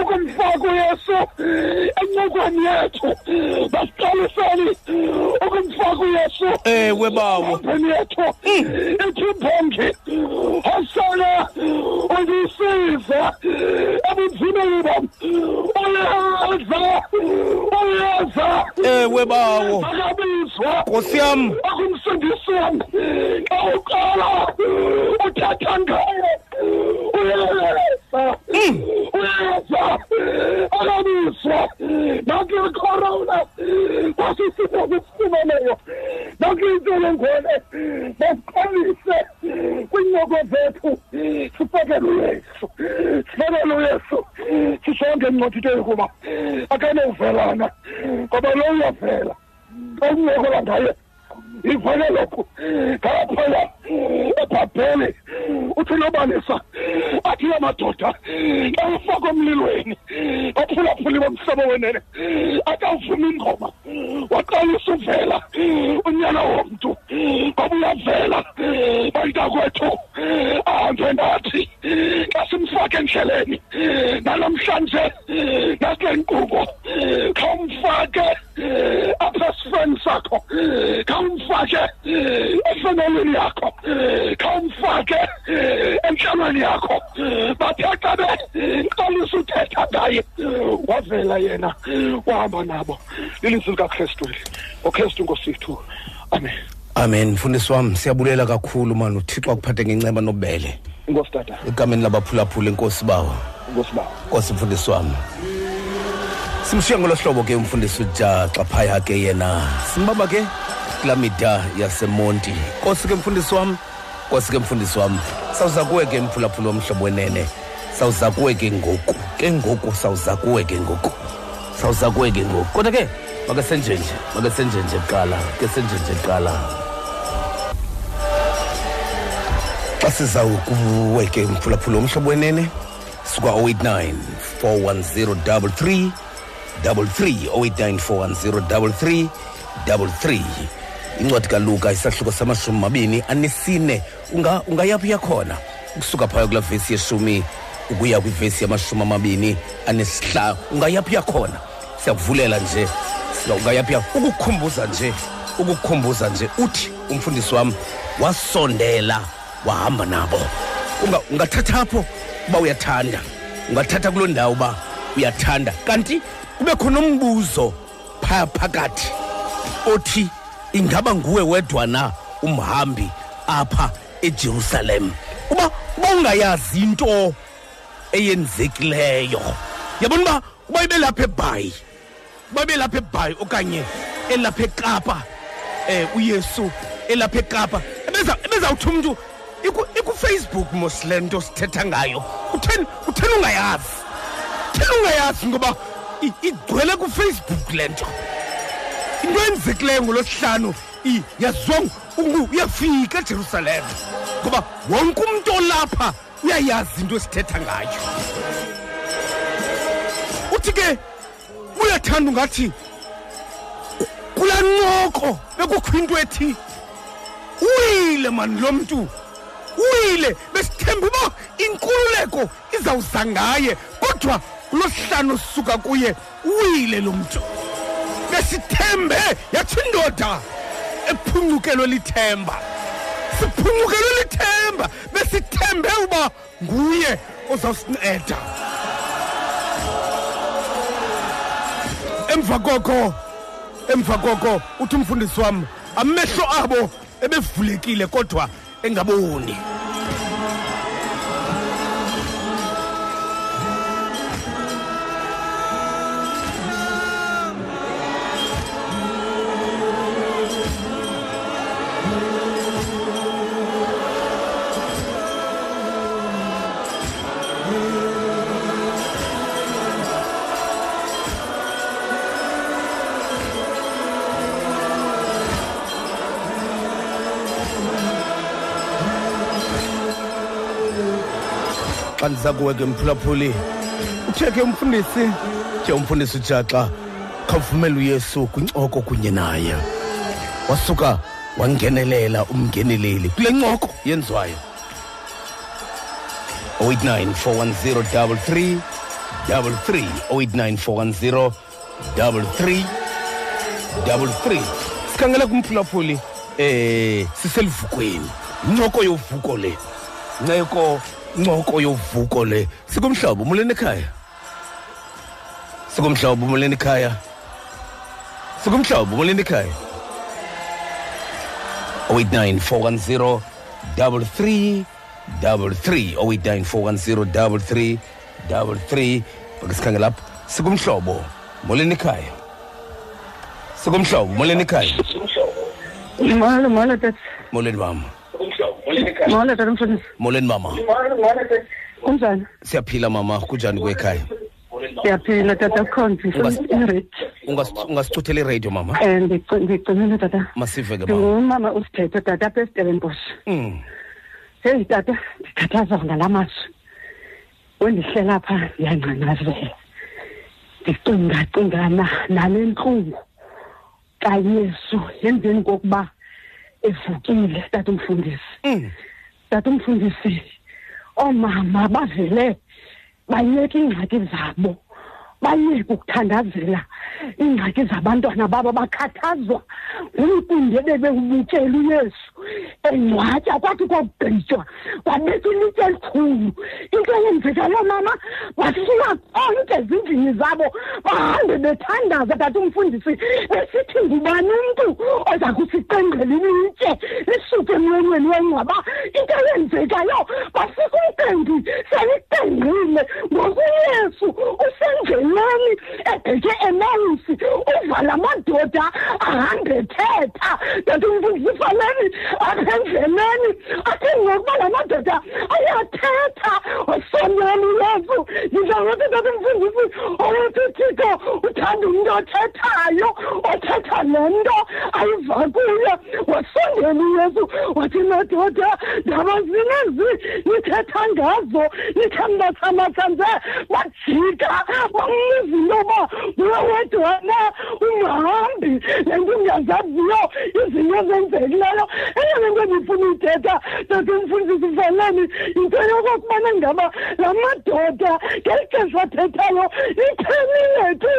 ukumfaka uyesu encokweni yethu. Masiqaliseni ukumfaka uyesu ewe bawo. empini yethu. Ithi mbongi hosana undisiza ebunzimeni bam uyeza uyeza ewe bawo. Akabizwa nkosi yam. akumsindisi wami xa uqala uthatha ngayo uyeza uyeza akabizwa. Nakule corona kwasisifo sesifumeleyo nakwintsholongwane basiqalise kwiincoko zethu sifakele uyesu sifakele uyesu sisonke emncotito yokuba akanowuvelana ngoba lo uyavela. Okuncokola ngaye ivele lokhu. Ngaphaya ebhabheli uthi nobalisa athi amadoda xa ufaka emlilweni baphulaphuli bomhlobo wenene akawuvumi ingoma. Waqalisa uvela unyana womntu ngoba uyavela bantakwethu. ahambe nathi xa simfake endleleni nanamhlanje nakule nkqubo khawumfake apha esifeni sakho. Khawumfake efemelini yakho. Khawumfake entlalweni yakho. Bathe xa beqalisa uthetha ngaye. Wavela yena wahamba nabo. Lilizwi likakrestu eli ngokrestu nkosithu amen. Amen. Mfundisi wam siyabulela kakhulu mani. Uthixo akuphathe ngenceba nobele inkosi tata egameni labaphulaphula enkosi bawo. Inkosi bawo. Nkosi mfundisi wam simshiya ngolo hlobo ke umfundisi ujaxa phaya ke yena. Simbaba ke kulaa mida yasemonti. Nkosi ke mfundisi wam nkosi ke mfundisi wam sawuza kuwe ke mphulaphula womhlobo wenene. Sawuza kuwe ke ngoku. Ke ngoku sawuza kuwe ke ngoku. Sawuza kuwe ke ngoku. Kodwa ke makasenjenje makasenjenje kuqala ke senjenje kuqala. Xa siza kuwe ke mphulaphula womhlobo wenene suka 089 410 33 089 410 33 incwadi kaluka isahluko samashumi mabini anesine. Unga- ungayaphi yakhona ukusuka phaya kulaa vesi yeshumi ukuya kwivesi yamashumi amabini anesihlanu? Ungayaphi yakhona? Siyakuvulela nje. Siya- ungayaphi ya- ukukukhumbuza nje ukukukhumbuza nje uthi umfundisi wam wasondela wahamba nabo. Unga- ungathathapho uba uyathanda. Ungathatha kuloo ndawo uba uyathanda. Kanti kube khona umbuzo phaya phakathi othi ingaba nguwe wedwa na umhambi apha ejerusalem? Uba uba ungayazi into eyenzekileyo. Yabona uba uba ibe lapha ebhayi uba ibe lapha ebhayi okanye elapha ekapa eh uyesu elapha ekapa ebeza ebezawuthi umntu iku- ikufacebook mos le nto sithetha ngayo. Utheni utheni ungayazi. Utheni ungayazi ngoba i- igcwele kufacebook le nto. Into enzekileyo ngolosihlanu i- yaziwa ngu- uyafika ejerusalem ngoba wonke umntu olapha uyayazi into esithetha ngayo. Uthi ke uyathanda ungathi kulaa ncoko bekukho into ethi uyile mani lo mntu. Uyile besithemba uba inkululeko izawuza ngaye kodwa kulosihlanu sisuka kuye uyile lo mntu. Besithembe yathi indoda ephuncukelwe lithemba. Siphuncukelwe lithemba besithembe uba nguye ozawusinceda. Emva koko emva koko uthi umfundisi wam amehlo abo ebevulekile kodwa engaboni. Xa ndiza kuwe ke mphulaphuli uthe ke umfundisi ke umfundisi ujaxa khawuvumele uyesu kwincoko kunye naye. Wasuka wangenelela umngeneleli kule ncoko yenziwayo. 089 410 33 089 410 33 sikhangela kumphulaphuli eh siselivukweni. Incoko yovuko le. Nceko ncoko yovuko le. Sikumhlobo muleni ekhaya? Sikumhlobo muleni ekhaya? Sikumhlobo muleni ekhaya? 089 410 33 33 089 410 33 bake sikhangela sikumhlobo moleni ekhaya? Sikumhlobo moleni ekhaya? Molo, molo, tata. moleni mama Molo, tata mfundisi. moleni mama Kunjani? siyaphila mama kunjani kwekhaya Siyaphila tata khonzi Ungas- iret. Ungas- ungasithuthela iradio mama Eh ngicingile tata. masive ke mama Ngumama usithethe tata apha eStellenbosch. Mm. Hey tata, ndikhathazwa ngalamazwi. Wendihlela pha yanqanqazela. Ndicinga cingana nale ntlungu kaYesu emveni kokuba evukile tata umfundisi. Mm. tata umfundisi oomama bavele bayeke iingxaki zabo bayeke ukuthandazela iingxaki zabantwana babo bakhathazwa. Ngumcimbi ebebewubukela uyesu engcwatya kwathi kwagqitywa kwabekwa ilitye elikhulu. Into eyenzekayo mama basuka konke ezindlini zabo bahambe bethandaza. Tata umfundisi besithi ngubani umntu oza kusiqengqela ilitye lisuke emlonyeni wengcwaba? Into eyenzekayo bafika umqembi seliqengqile ngoku uyesu usendleleni ebheke emawusi uva la madoda ahambe ethetha tata umfundisi fanele apha endleleni athi ngokuba la madoda ayathetha. Osonyani yesu ndizangathi tata umfundisi owethi uthixo uthanda umntu othethayo othetha le nto ayiva kuye wasondela uyesu wathi madoda ndaba zinezi nithetha ngazo nithambathamatha nje bajika bambuza into yoba nguwe wedwana ungahambi le nto ungazaziyo izinto ezenzekileyo eyona nto ndifuna uyithetha tata umfundisi fanani yinto yokokubana ngaba la madoda ngeli xesha athethayo iphelile tu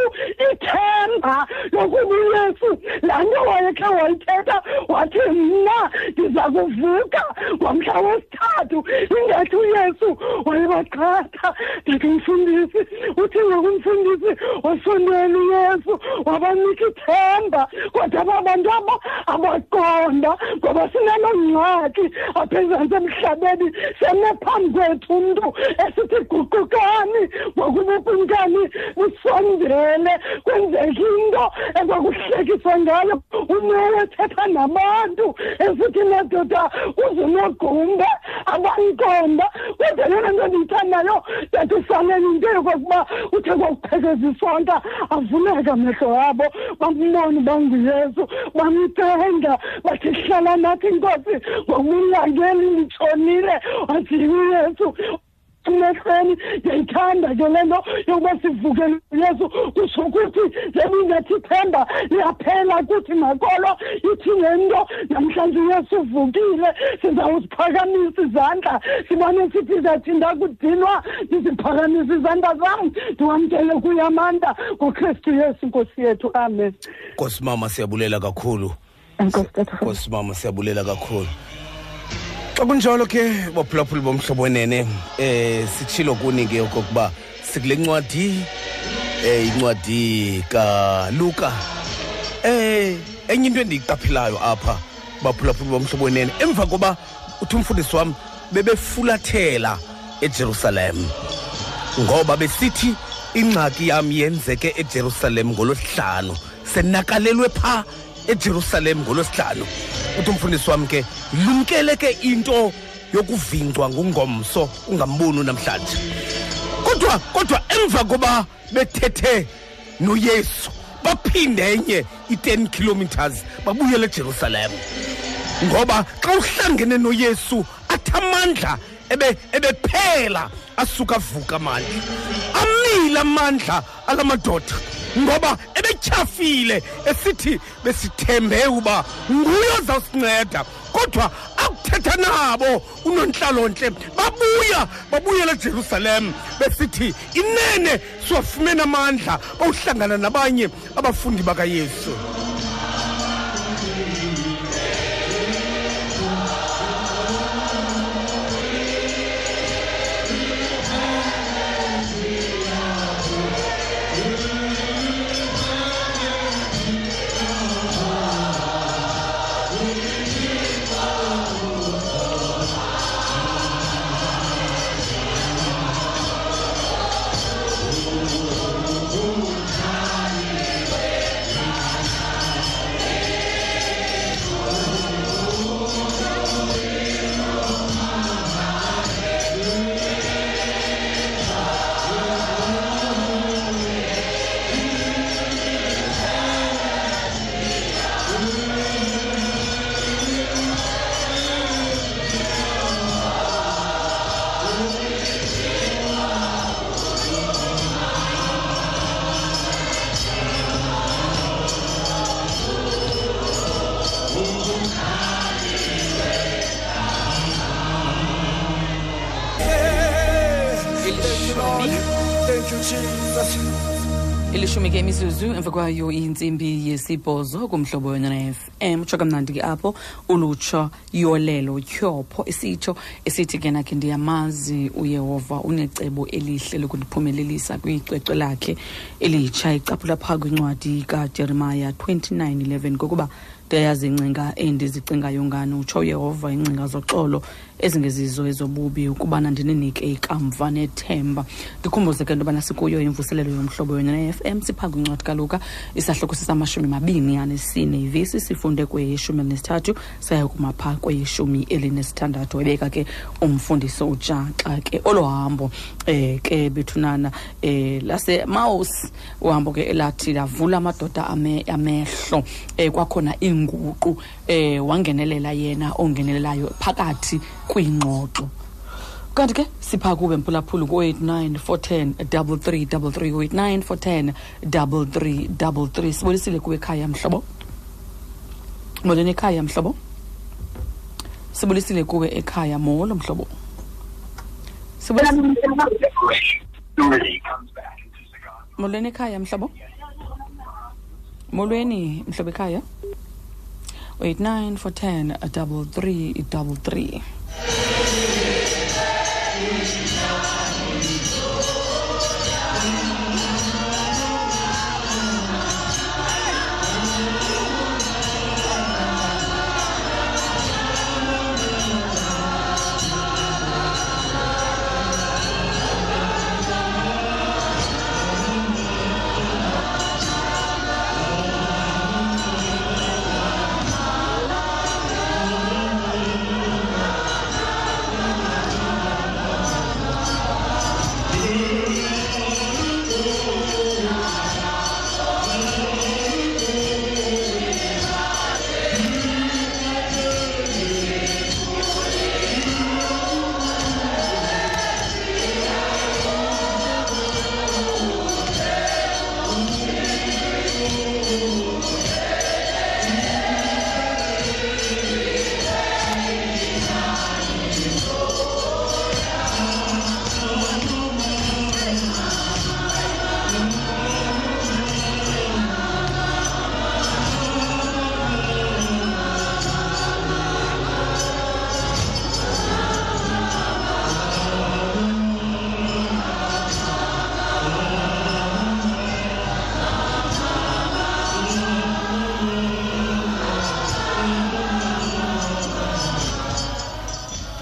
ithemba lokuba uyesu. Laa nto wayekhe wayithetha wathi mna ndiza kuvuka ngomhla wesithathu ingathi uyesu wayebaqhatha ndithi mfundisi uthi ngokumfundisi wasondweni uyesu wabanika ithemba kodwa aba bantu aba abaqonda ngoba sinalongxaki apha ezantsi emhlabeni seme phambi kwethu umntu esithi guqukani ngokubukumkani busondele kwenzeka into ekwakuhlekiswa ngayo umoya ethetha nabantu esithi madoda uzunogumbe abankonda kodwa yona nto ndiyithandayo yathi ufanele into yokokuba uthe kwakuphekeza isonka avuleka amehlo wabo bambone banguyesu bamthenga bathi hlala nathi inkosi ngokulangeli nditshonile wathi uyesu emehlweni ndiyayithanda ke le nto yokuba sivukele uyesu kutsho ukuthi njengoba ingathi ithemba liyaphela kuthi makolo ithi le nto namhlanje uyesu uvukile sizawuziphakamisa izandla. Sibone sithi zathi ndakudinwa ndiziphakamisa izandla zam. Ndiwamkele kuye amandla ngokristu yesu nkosi yethu. Amen. Nkosi mama siyabulela kakhulu. Enkosi tatha nkosi mama siyabulela kakhulu. Xa kunjalo ke baphulaphuli bomhlobo wenene eh sitshilo kuni ke okokuba sikule ncwadi eh incwadi kaluka. Eh enye into endiyiqaphelayo apha baphulaphuli bomhlobo wenene emva koba uthi umfundisi wam bebefulathela ejerusalem. Ngoba besithi ingxaki yam yenzeke ejerusalem ngolosihlanu senakalelwe phaa ejerusalem ngolosihlanu uthi umfundisi wam ke lumkele ke into yokuvingcwa ngungomso ungamboni namhlanje. Kodwa kodwa emva koba bethethe noyesu baphinde enye i-10 kilometers babuyele ejerusalem. Ngoba xa uhlangene noyesu athi amandla ebe ebephela asuka avuka manje amile amandla ala madoda ngoba ebetyhafile esithi besithembe uba nguye ozawusinceda. Kodwa akuthetha nabo unontlalontle babuya babuyela ejerusalem besithi inene siwafumene amandla bawuhlangana nabanye abafundi bakayesu. Imizuzu emva kwayo intsimbi yesibhozo kumhlobo wena fm utsho kamnandi ke apho ulutsho yolelo tyhopho isitsho esithi ke nakhe ndiyamazi uyehova unecebo elihle lokundiphumelelisa kwicwecwe lakhe elitsha icaphula phaa kwincwadi kajeremaya 2911 kokuba ndiyayazi ingcinga endizicingayo ngani. Utsho uyehova iingcinga zoxolo ezingezizo ezobubi ukubana ndininike ikamva nethemba. Ndikhumbuze ke into yobana sikuyo imvuselelo yomhlobo wena ne-fm siphaa kwincwadi kaluka isahloko sisamashumi mabini anesine ivesi sifunde kweyeshumi elinesithathu saya kuma phaa kweyeshumi elinesithandathu ebeka ke umfundiso ujaxa ke olo hambo eh ke bethunana eh lasemaus. Uhambo ke elathi lavula amadoda ame- amehlo eh kwakhona inguqu eh wangenelela yena ongenelelayo phakathi kwingxoxo kanti ke sipha kube mphulaphula ku-89 410 3333 ku-89 410 3333 sibonisile kuwe ekhaya mhlobo? Molweni ekhaya mhlobo? Sibulisile kuwe ekhaya molo mhlobo? Molweni ekhaya mhlobo? Molweni mhlobo ekhaya? 89 410 3333 Música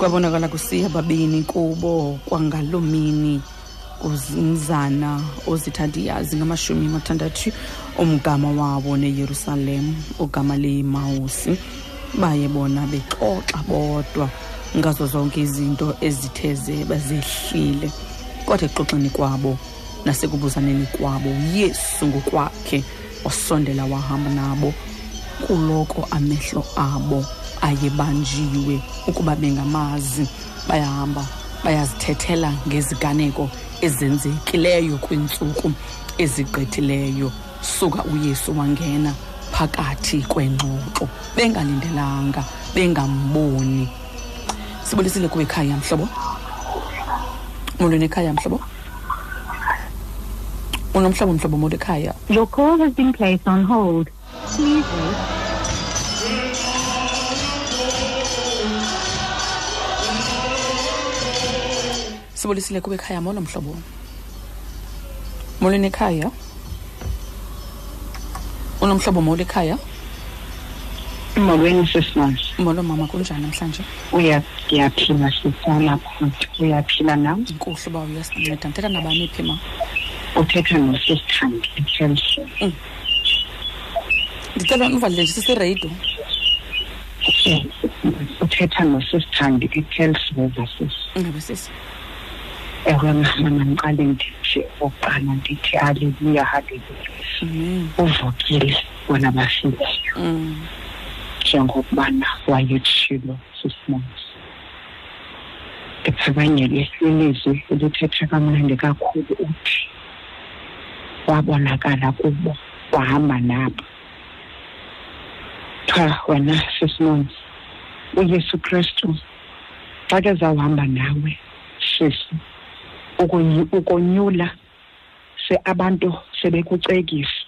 kwabonakala kusiya babini kubo kwangaloo mini kuzimzana ozithandiya zingamashumi mathandathu umgama wabo neyerusalem ugama leyemawusi baye bona bexoxa bodwa ngazo zonke izinto ezitheze bazehlile. Kodwa exoxeni kwabo nasekubuzaneni kwabo uyesu ngokwakhe wasondela wahamba nabo kuloko amehlo abo. Ayebanjiwe ukuba bengamazi. Bayahamba bayazithethela ngeziganeko ezenzekileyo kwiintsuku ezigqithileyo. Suka uyesu wangena phakathi kwengxoxo. Bengalindelanga bengamboni. Sibulisile kuwe ekhaya mhlobo? Molweni ekhaya mhlobo? Unomhlobo mhlobo molo ekhaya? Your call has been placed on hold. Please wait. Sibulisile kuwe ekhaya molo mhlobo molweni ekhaya unomhlobo molo ekhaya Molweni sisibonsi. molo mama kunjani namhlanje Uya siyaphila sisala futhi uyaphila nawe. inkohlo uba uyasinceda ndithetha nabani phi ma Uthetha nosisithandi eTelsi. ndicela uvalile nje sisireydo Uthetha nosisithandi eTelsi versus. ingabe sisi Ewe mama mandiqale ndithi oqala ndithi haleluya haleluya. amen Uvukile wena bafiki Mm. njengokubana wayetshilo sisimonsi. Ndiphakanyele ilizwi elithetha kamnandi kakhulu uthi wabonakala kubo wahamba nabo qha wena sisimonsi uyesu kristu xa kezawuhamba nawe sisi ukonyi- ukonyula se abantu sebekucekisa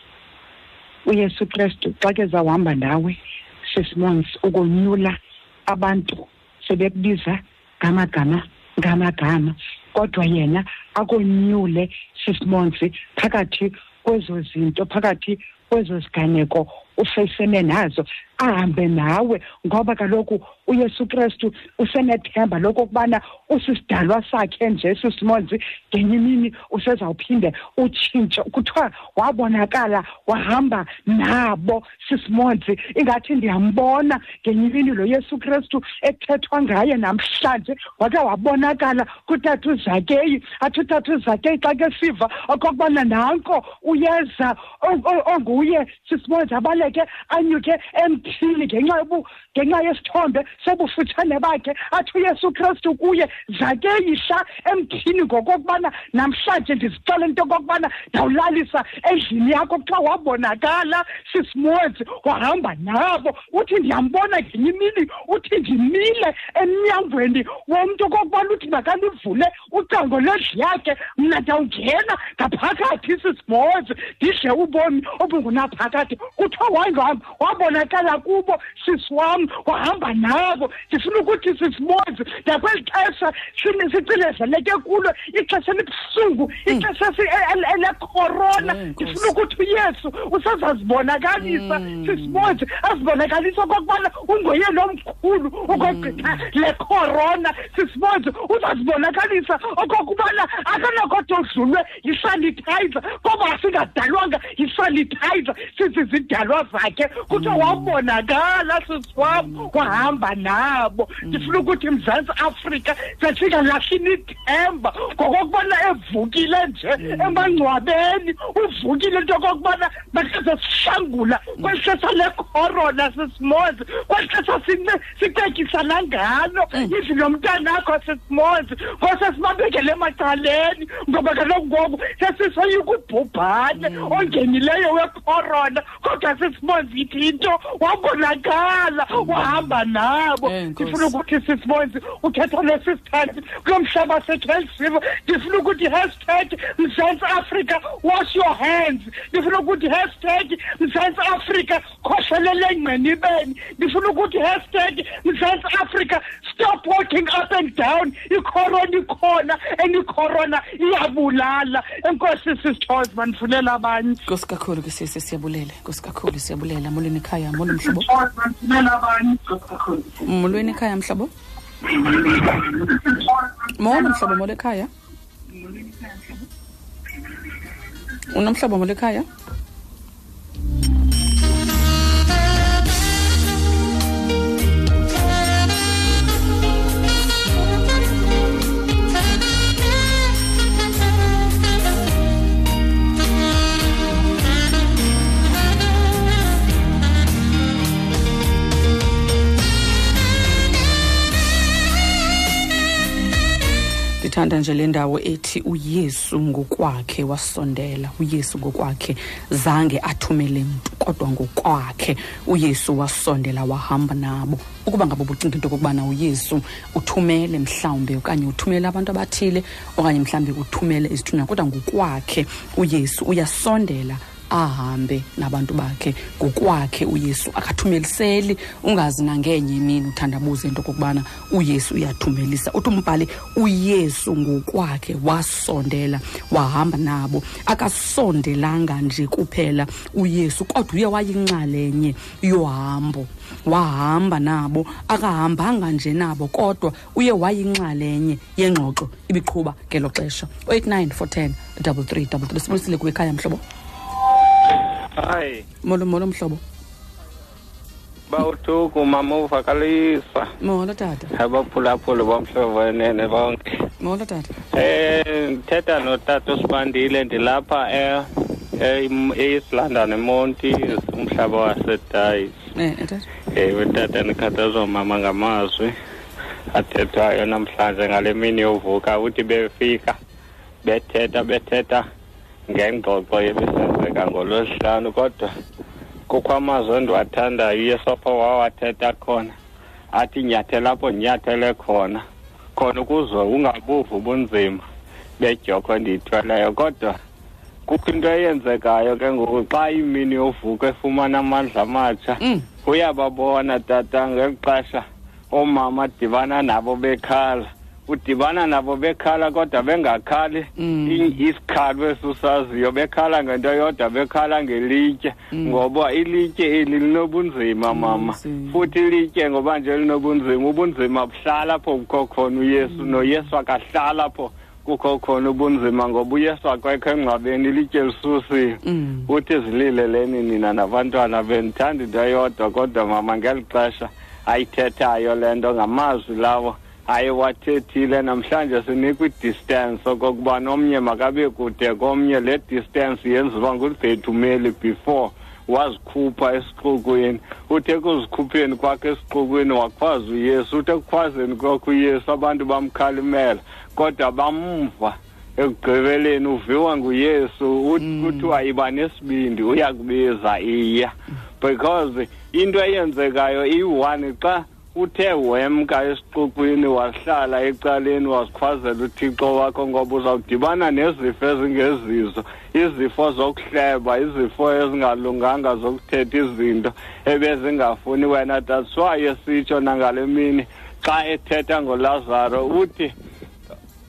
uyesu kristu xa kezawuhamba nawe sisimonsi ukonyula abantu sebekubiza ngamagama ngamagama. Kodwa yena akonyule sisimonsi phakathi kwezo zinto phakathi kwezo ziganeko ufesene nazo. Ahambe nawe ngoba kaloku uyesu kristu usenethemba lokokubana usisidalwa sakhe nje sisimonzi ngenye imini usezawuphinde utshintshe. Kuthiwa wabonakala wahamba nabo sisimonzi ingathi ndiyambona ngenye imini lo yesu kristu ekuthethwa ngaye namhlanje. Wake wabonakala kutata uzakeyi athi utata uzakeyi xa ke siva okokubana nanko uyeza o- o- onguye sisimonzi abaleke anyuke emthini ngenxa yobu ngenxa yesithombe sobufutshane bakhe athi uyesu kristu kuye zakeyihla emthini ngokokubana namhlanje ndizixele into yokokubana ndawulalisa endlini yakho kuthiwa wabonakala sisimonzi wahamba nabo uthi ndiyambona ngenye imini uthi ndimile emnyangweni womntu okokubana uthi makalivule ucango lendlu yakhe mna ndawungena ngaphakathi sisimonzi ndidle ubomi obungunaphakathi kuthiwa wangihamba wabonakala kubo sisi wam wahamba nabo ndifuna ukuthi sisimonzi nakweli xesha sini- sicinezeleke kulo ixesha elibuhlungu ixesha si- e- e- elekorona Eh, Nkosi. ndifuna ukuthi uyesu usezazibonakalisa sisimonzi azibonakalisa okokubana ungoyena omkhulu ukogqitha le korona sisimonzi uzazibonakalisa okokubana akanakodwa odlulwe yisanitizer ngoba singadalwanga yisanitizer. Sizizidalwa zakhe kuthiwa wabonakala sisi wam wahamba nabo. Ndifuna ukuthi mzantsi afrika sesingalahli ithemba ngokokubana evukile nje emangcwabeni. Uvukile into yokokubana makazesihlangula kweli xesha lekorona sisimozi kweli xesha sine- sicekisa nangalo. Indlu yomntanakho sisimozi ngosesibabekele emacaleni. Ngoba kaloku ngoku sesisoyika ubhubhane ongenileyo wekorona kodwa sisimozi ithi into wabonakala wahamba nabo. Ndifuna ukuthi sisibonzi uthetha nesisthanti kulo mhlaba ndifuna ukuthi hashtag mzantsi africa wash your hands. Ndifuna ukuthi hashtag mzantsi africa khoshelele engqinibeni ndifuna ukuthi hashtag mzantsi africa stop walking up and down. Icorona ikhona and icorona iyabulala. Enkosi sisithozi mandifunela abanye. Nkosi kakhulu ke sisi siyabulela nkosi kakhulu siyabulela molweni ekhaya molo mhlobo? Mandifunela abanye molweni ekhaya mhlobo? Molo mhlobo molo ekhaya? Unomhlobo molo ekhaya? Ndithanda nje le ndawo ethi uyesu ngokwakhe wasondela. uyesu ngokwakhe zange athumele mntu kodwa ngokwakhe uyesu wasondela wahamba nabo. Ukuba ngabo bucinga into okokubana uyesu uthumele mhlawumbe okanye uthumele abantu abathile okanye mhlawumbe uthumele izithunywa kodwa ngokwakhe uyesu uyasondela ahambe nabantu bakhe ngokwakhe uyesu. Akathumeliseli ungazi nangenye imini uthandabuze into okokubana uyesu uyathumelisa. Uthi umbhali uyesu ngokwakhe wasondela wahamba nabo. Akasondelanga nje kuphela uyesu kodwa uye wayinxalenye yohambo. Wahamba nabo akahambanga nje nabo kodwa uye wayinxalenye yengxoxo ibiqhuba ngelo xesha. 089 410 33 33 sibulisile kuwe ekhaya mhlobo? Hayi. Molo molo mhlobo. Bawuthuku mama uvakalisa molo tata. Abaphulaphuli bomhlobo wenene bonke. Molo tata. Eh ndithetha notata usibandile ndilapha eh e- east london emonti umhlaba wasedayis eh eh, tata. Ewe tata ndikhathazwa mama ngamazwi athethwayo namhlanje ngale mini yovuka. Uthi befika bethetha bethetha ngengxoxo ebisenzeka ngolwesihlanu kodwa kukho amazwi endiwathandayo uyesu apho wawathetha khona. Athi nyathela apho ndinyathele khona. Khona ukuze ungabuvi ubunzima bedyoko endiyithweleyo. Kodwa kukho into eyenzekayo ke ngoku. Xa imini yovuka efumana amandla amatsha Mm. uyababona tata ngeli xesha oomama adibana nabo bekhala. Udibana nabo bekhala kodwa bengakhali Mm. i- isikhalo esusaziyo. Bekhala ngento yodwa bekhala ngelitye. Ngoba ilitye eli linobunzima mama. Ubunzima. futhi ilitye ngoba nje linobunzima ubunzima buhlala apho kukho khona uyesu noyesu akahlala apho kukho khona ubunzima ngoba uyesu akwekho engcwabeni ilitye lisusile. Mm. uthi zilileleni nina nabantwana bendithanda into yodwa kodwa mama ngeli xesha ayithethayo le nto ngamazwi lawo. Ayewathethile namhlanje sinikwa i-distance okokuba nomnye makabe kude komnye le distance yenziwa ngulibhethumeli before wazikhupha esixokweni uthe ekuzikhupheni kwakhe esixokweni wakhwaza uyesu uthe ekukhwazeni kwakhe uyesu abantu bamkhalimela. Kodwa bamva ekugqibeleni uviwa nguyesu ut- kuthiwa iba nesibindi uyakubiza iya. Because into eyenzekayo iyi-one xa uthe wemka esiqoqweni wahlala ecaleni wazikhwazela uthixo wakho ngoba uzawudibana nezifo ezingezizo. Izifo zokuhleba izifo ezingalunganga zokuthetha izinto ebezingafuni wena. That's why esitsho nangale mini xa ethetha ngolazaro uthi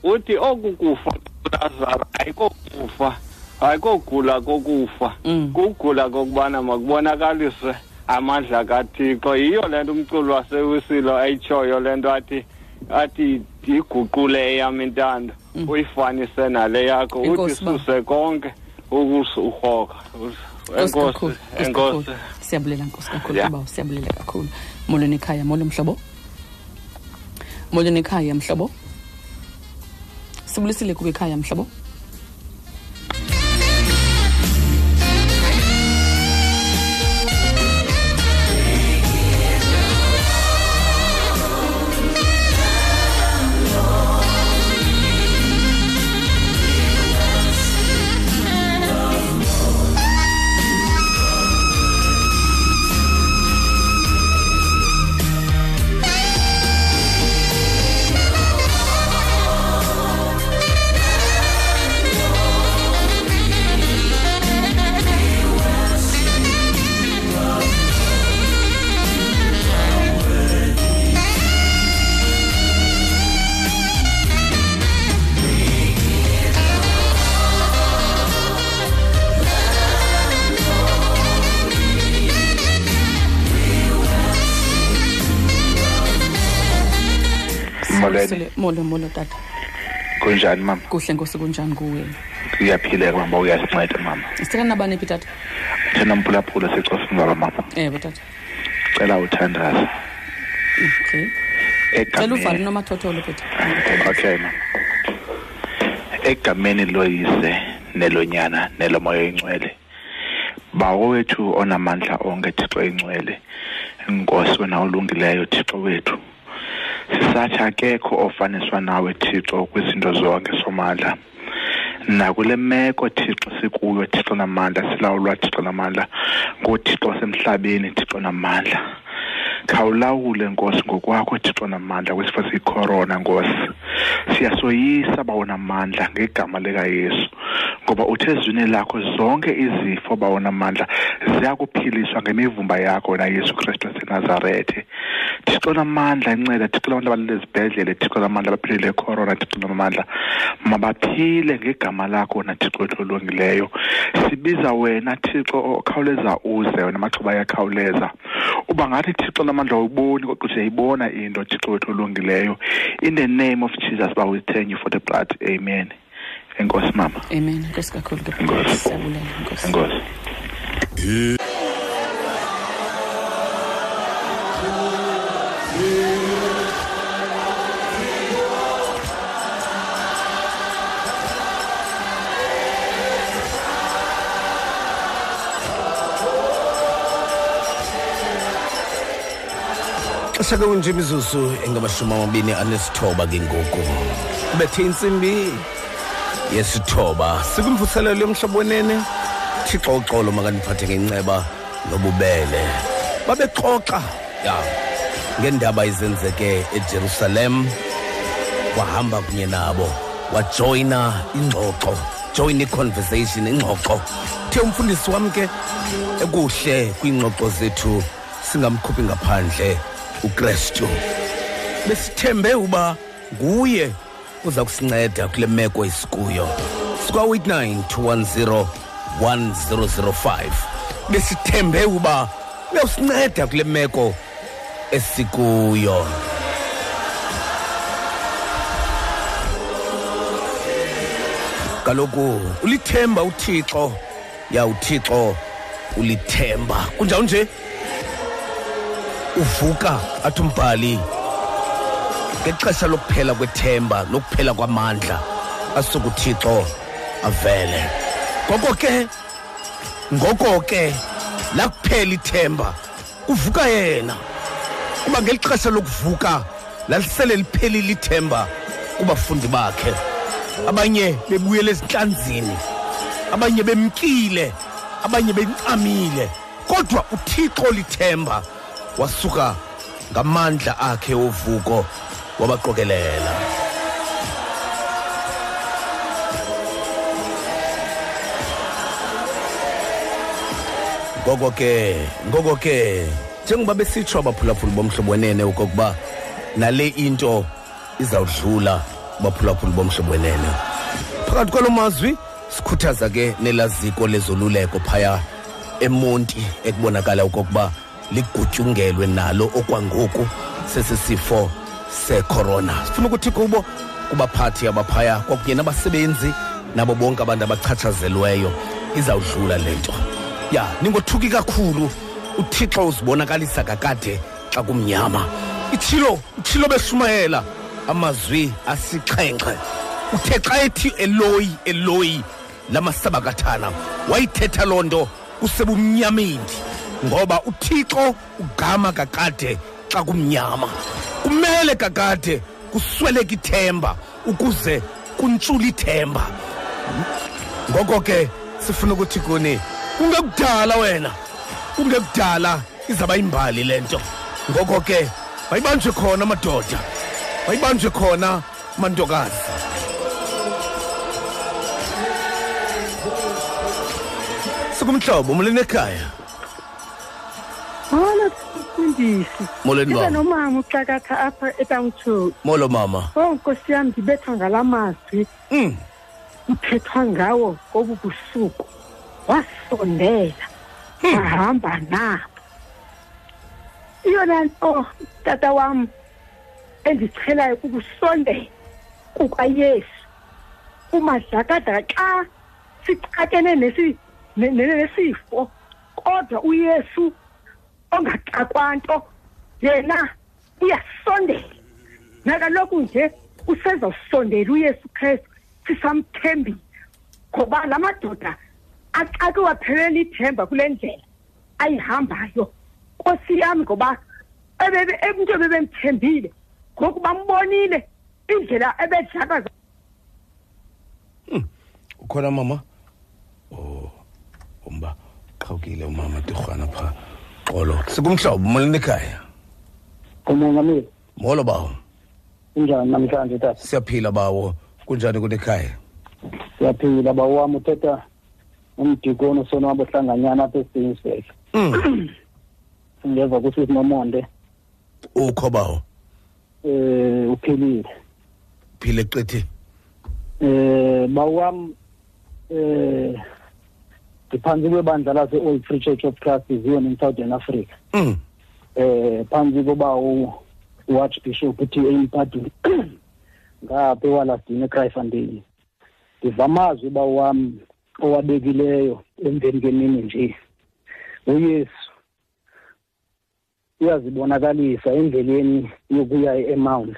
uthi oku kufa kulazaro ayikokufa ayikogula kokufa. Mm. kugula kokubana makubonakalise amandla kathixo yiyo le nto umculo wasewisilo ayitshoyo le nto athi athi iguqule eyam intando uyifanise nale yakho uthi Enkosi, baba. suse konke ukusurhoka Nkosi kakhulu, enkosi Nkosi enkosi kakhulu. siyabulela nkosi kakhulu Yeah. baba siyabulela kakhulu molweni ekhaya molo mhlobo molweni ekhaya mhlobo sibulisile kuba ekhaya mhlobo molo molo tata. Kunjani mama? Kuhle nkosi kunjani kuwe? Kuyaphileka mama uyasinceda mama. Sitheka nabani phi tata? Thena mphulaphula sicosini baba mama. Ewe tata. Cela uthandaza okay. Cela uvale nomathotholo phetha okay mama. Egameni loyise nelonyana nelomoya oyingcwele bawo wethu onamandla onke thixo ingcwele inkosi wena olungileyo thixo wethu. Sisathi akekho ofaniswa nawe thixo kwizinto zonke somandla nakule meko thixo sikuyo thixo namandla silawulwa thixo namandla. Ngothixo wasemhlabeni thixo namandla khawulawule nkosi ngokwakho thixo namandla kwisifo siyikhorona nkosi. Siyasoyisa bawona mandla ngegama likayesu ngoba uthe zwini lakho zonke izifo bawona mandla ziyakuphiliswa ngemivumba yakho na yesu kristu wasenazarethe thixo namandla inceda. Thixo labantu abalele ezibhedlele. Thixo namandla abaphilile ekhorona thixo namandla mabaphile ngegama lakho wena thixo wethu olungileyo sibiza wena thixo okhawuleza uze wena amaxhoba ayakhawuleza. Uba ngathi thixo namandla awuyiboni kodwa siyayibona into thixo wethu olungileyo. In the name of jesus ba we thank you for the blood. Amen. Enkosi mama. Amen. Nkosi kakhulu ke Enkosi. enkosi xesha ke kunje imizuzu engamashumi amabini anesithoba ke ngoku bethe intsimbi yesithoba sikwimvuselelo yomhlobo wenene thixo uxolo makaniphathe ngenceba nobubele. Babexoxa ya ngeendaba ezenzeke ejerusalem. Wahamba kunye nabo wajoyina ingxoxo join i-conversation ingxoxo. The umfundisi wam ke ekuhle kwiingxoxo zethu singamkhuphi ngaphandle. Ukrestu besithembe uba nguye uza kusinceda kule meko esikuyo. Sikwa-89 210 1005 besithembe uba uyawusinceda kule meko esikuyo. Kaloku ulithemba uthixo. Ya uthixo ulithemba. Kunjalo nje? Uvuka athi umbhali ngexesha lokuphela kwethemba lokuphela kwamandla asuke uthixo avele. Ngoko ke ngoko ke lakuphela ithemba kuvuka yena. Kuba ngeli xesha lokuvuka lalisele liphelile ithemba kubafundi bakhe. Abanye bebuyela ezintlanzini abanye bemkile abanye bencamile kodwa uthixo lithemba wasuka ngamandla akhe ovuko wabaqokelela ngoko ke ngoko ke njengoba besitsho abaphulaphuli bomhlobo wenene okokuba nale into izawudlula abaphulaphuli bomhlobo wenene phakathi kwalo mazwi sikhuthaza ke nelaziko lezoluleko phaya emonti ekubonakala okokuba ligutyungelwe nalo okwangoku sesisifo secorona. Sifuna ukuthi kubo kubaphathi abaphaya kwakunye nabasebenzi nabo bonke abantu abachatshazelweyo izawudlula le nto. Ya ningothuki kakhulu. Uthixo uzibonakalisa kakade xa kumnyama. Itshilo utshilo beshumayela. Amazwi asixhenxe. Uthe xa ethi eloyi eloyi lamasabakathana wayithetha loo nto usebumnyameni ngoba uthixo ugama kakade xa kumnyama. Kumele kakade kusweleke ithemba ukuze kuntshula ithemba. Ngoko ke sifuna ukuthi kuni kungekudala wena kungekudala izaba yimbali le nto. Ngoko ke mayibanjwe khona amadoda mayibanjwe khona amantokazi. Sikumhlobo molweni ekhaya? Molo mfundisi. molweni mama nomama uxakatha apha etawutsho. molo mama Oh nkosi yami ndibethwa ngalamazwi mm. kuthethwa ngawo kobu busuku. Wasondela. Wahamba nabo. Iyona nto tata wam endichelayo kukusondela kukaYesu. Kumadlakadlaka xa sixakene nesi ne- ne- nesifo kodwa uYesu ongaxakwa nto yena uyasondela nakaloku nje usezawusondela uyesu kristu sisamthembile ngoba la madoda axake waphelela ithemba kule ndlela ayihambayo. Nkosi yami ngoba ebebe- umntu ebebemthembile ngoku bambonile indlela ebedlaka ukhona mama? Oh umba qhawukile umama tirhwana pha. Xolo sikumhlobo molweni ekhaya umongameli molo bawo. Kunjani namhlanje tata? Siyaphila bawo. Kunjani kunekhaya? Siyaphila bawo wami uthetha umdikoni usonwabo hlanganyana apha esiyinisbek mm. ngeva kusisi nomonde ukho bawo? Um uphilile. Phile qithi? Um bawo wami um ndiphantsi kwebandla lase-old free church of christ zion in southern africa. Mm. eh phansi koba u-archbishop uthi empadini ngapha ewalasdini ecrifandeni ndiva amazwi uba wam owabekileyo emveni kwemini nje. Uyesu uyazibonakalisa endleleni yokuya emount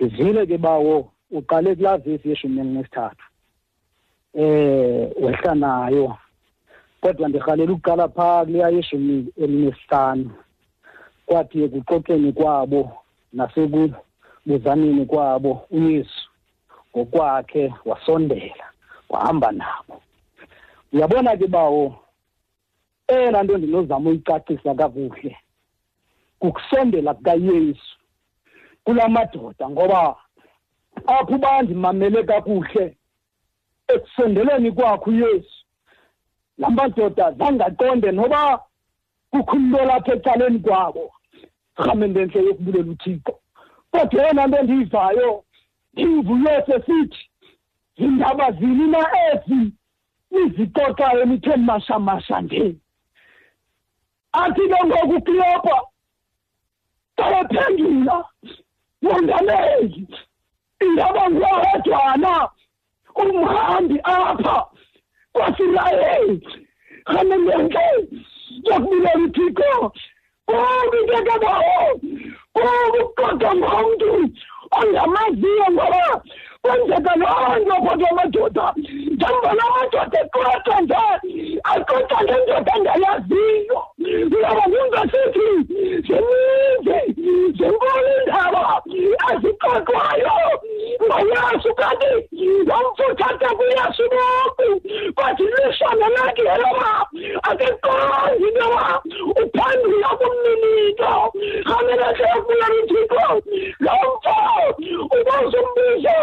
ndizile ke bawo uqale kulaa vesi yeshumi elinesithathu eh wehla nayo. Kodwa ndirhalela ukuqala phaa kuleya yeshumi elinesihlanu. Kwathi ekuxoxeni kwabo nasekubuzaneni kwabo uyesu ngokwakhe wasondela wahamba nabo. Uyabona ke bawo eyona nto ndinozama uyicacisa kakuhle kukusondela kukayesu kula madoda ngoba apho uba ndimamele kakuhle ekusondeleni kwakhe uyesu. La madoda zangaqonde noba kukho umntu olapha ecaleni kwabo. Rhamente ntle yokubulela uthixo. Kodwa eyona nto endiyivayo ndimvuyose sithi zindaba zini na ezi nizixoxayo nithe mashamasha nje? Athi ke ngoku kleopa kabephendula mongameli indaba nguwawedwana umhambi apha kwasirayeli rhamendentle yokubulela uthixo. Ubikekebawo ukuqoqa ngomntu ongamaziyo ngoba kwenzeka loo nto kodwa madoda njengobana amadoda eqotha nje aqotha ngendoda ndayaziyo ngoba ngingasithi zininzi zinkulu iindaba azixoxwayo ngoyesu kanti nomfuthatha kuyesu boku kwathi lishana lakhe eloba akeqondi intoba uphandula kumninito rhamela sekuyamthixo lo mfo ubozumbizo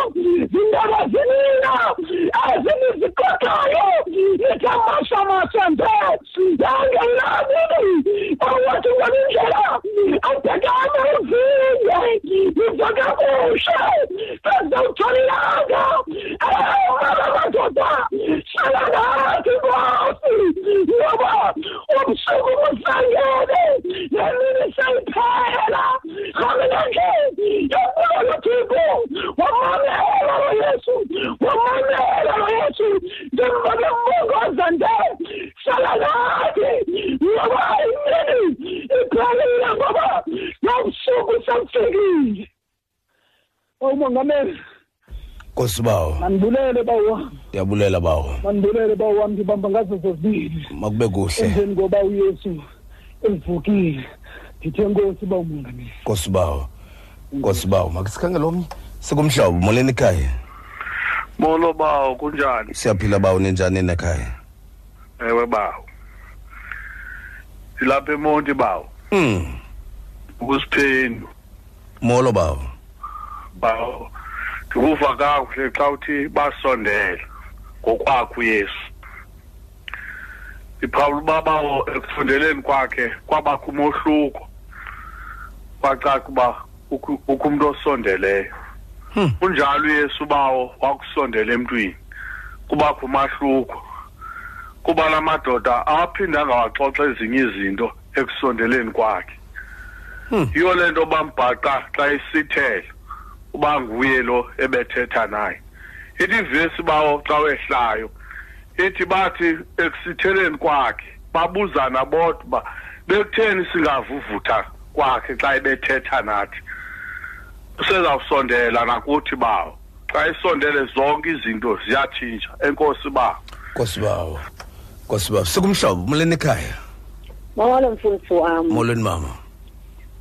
zindaba zimina ezimizikhotayo nithamashamasente angenabi awathi ngalindlela abhekana uzinye niva kakuhle sezawutholilanga amadoda hlala nathi nkosi ngoba umsuku usangene nemini seyiphela. Hamina nje yokulo wamamela lo yesu wamamela lo yesu njengoba mbongoza nje hlala nathi ngoba imini iphelile ngoba nobusuku sebufikile awumongameli Nkosi bawo. Mandibulele bawo ndiyabulela bawo. Mandibulele bawo wami ngibamba ngazo zozibili. Makube kuhle. Emveni koba uyesu evukile ndithe nkosi ba umongameli Nkosi bawo Nkosi bawo makisikhangele omnye. Sikumhlobo moleni ekhaya Molo bawo kunjani? siyaphila bawo nenjani ekhaya Ewe bawo. Silapha eMonti bawo. mm Ukusiphendu molo bawo bawo. Ndikuva kakuhle xa uthi basondela ngokwakho uYesu. Iphawula uba bawo ekufundeleni kwakhe kwabakho umohluko. Kwacaca uba ukhu ukho umuntu osondeleyo. Hmm. Kunjalo uYesu bawo wakusondela emntwini. Kubakho umahluko. kuba la madoda aphinde angawaxoxa ezinye izinto ekusondeleni kwakhe Hmm. yiyo le nto bambhaqa xa esithela uba nguye lo ebethetha naye ithi ivesi bawo xa wehlayo ithi bathi ekusitheleni kwakhe babuzana bodwa uba bekutheni singavuvutha kwakhe xa ebethetha nathi usezawusondela nakuthi bawo. Xa esondele zonke izinto ziyatshintsha enkosi bawo. Nkosi bawo. Nkosi bawo. Sikumhlobo moleni ekhaya? Mawalo mfundisi wami. Molweni mama.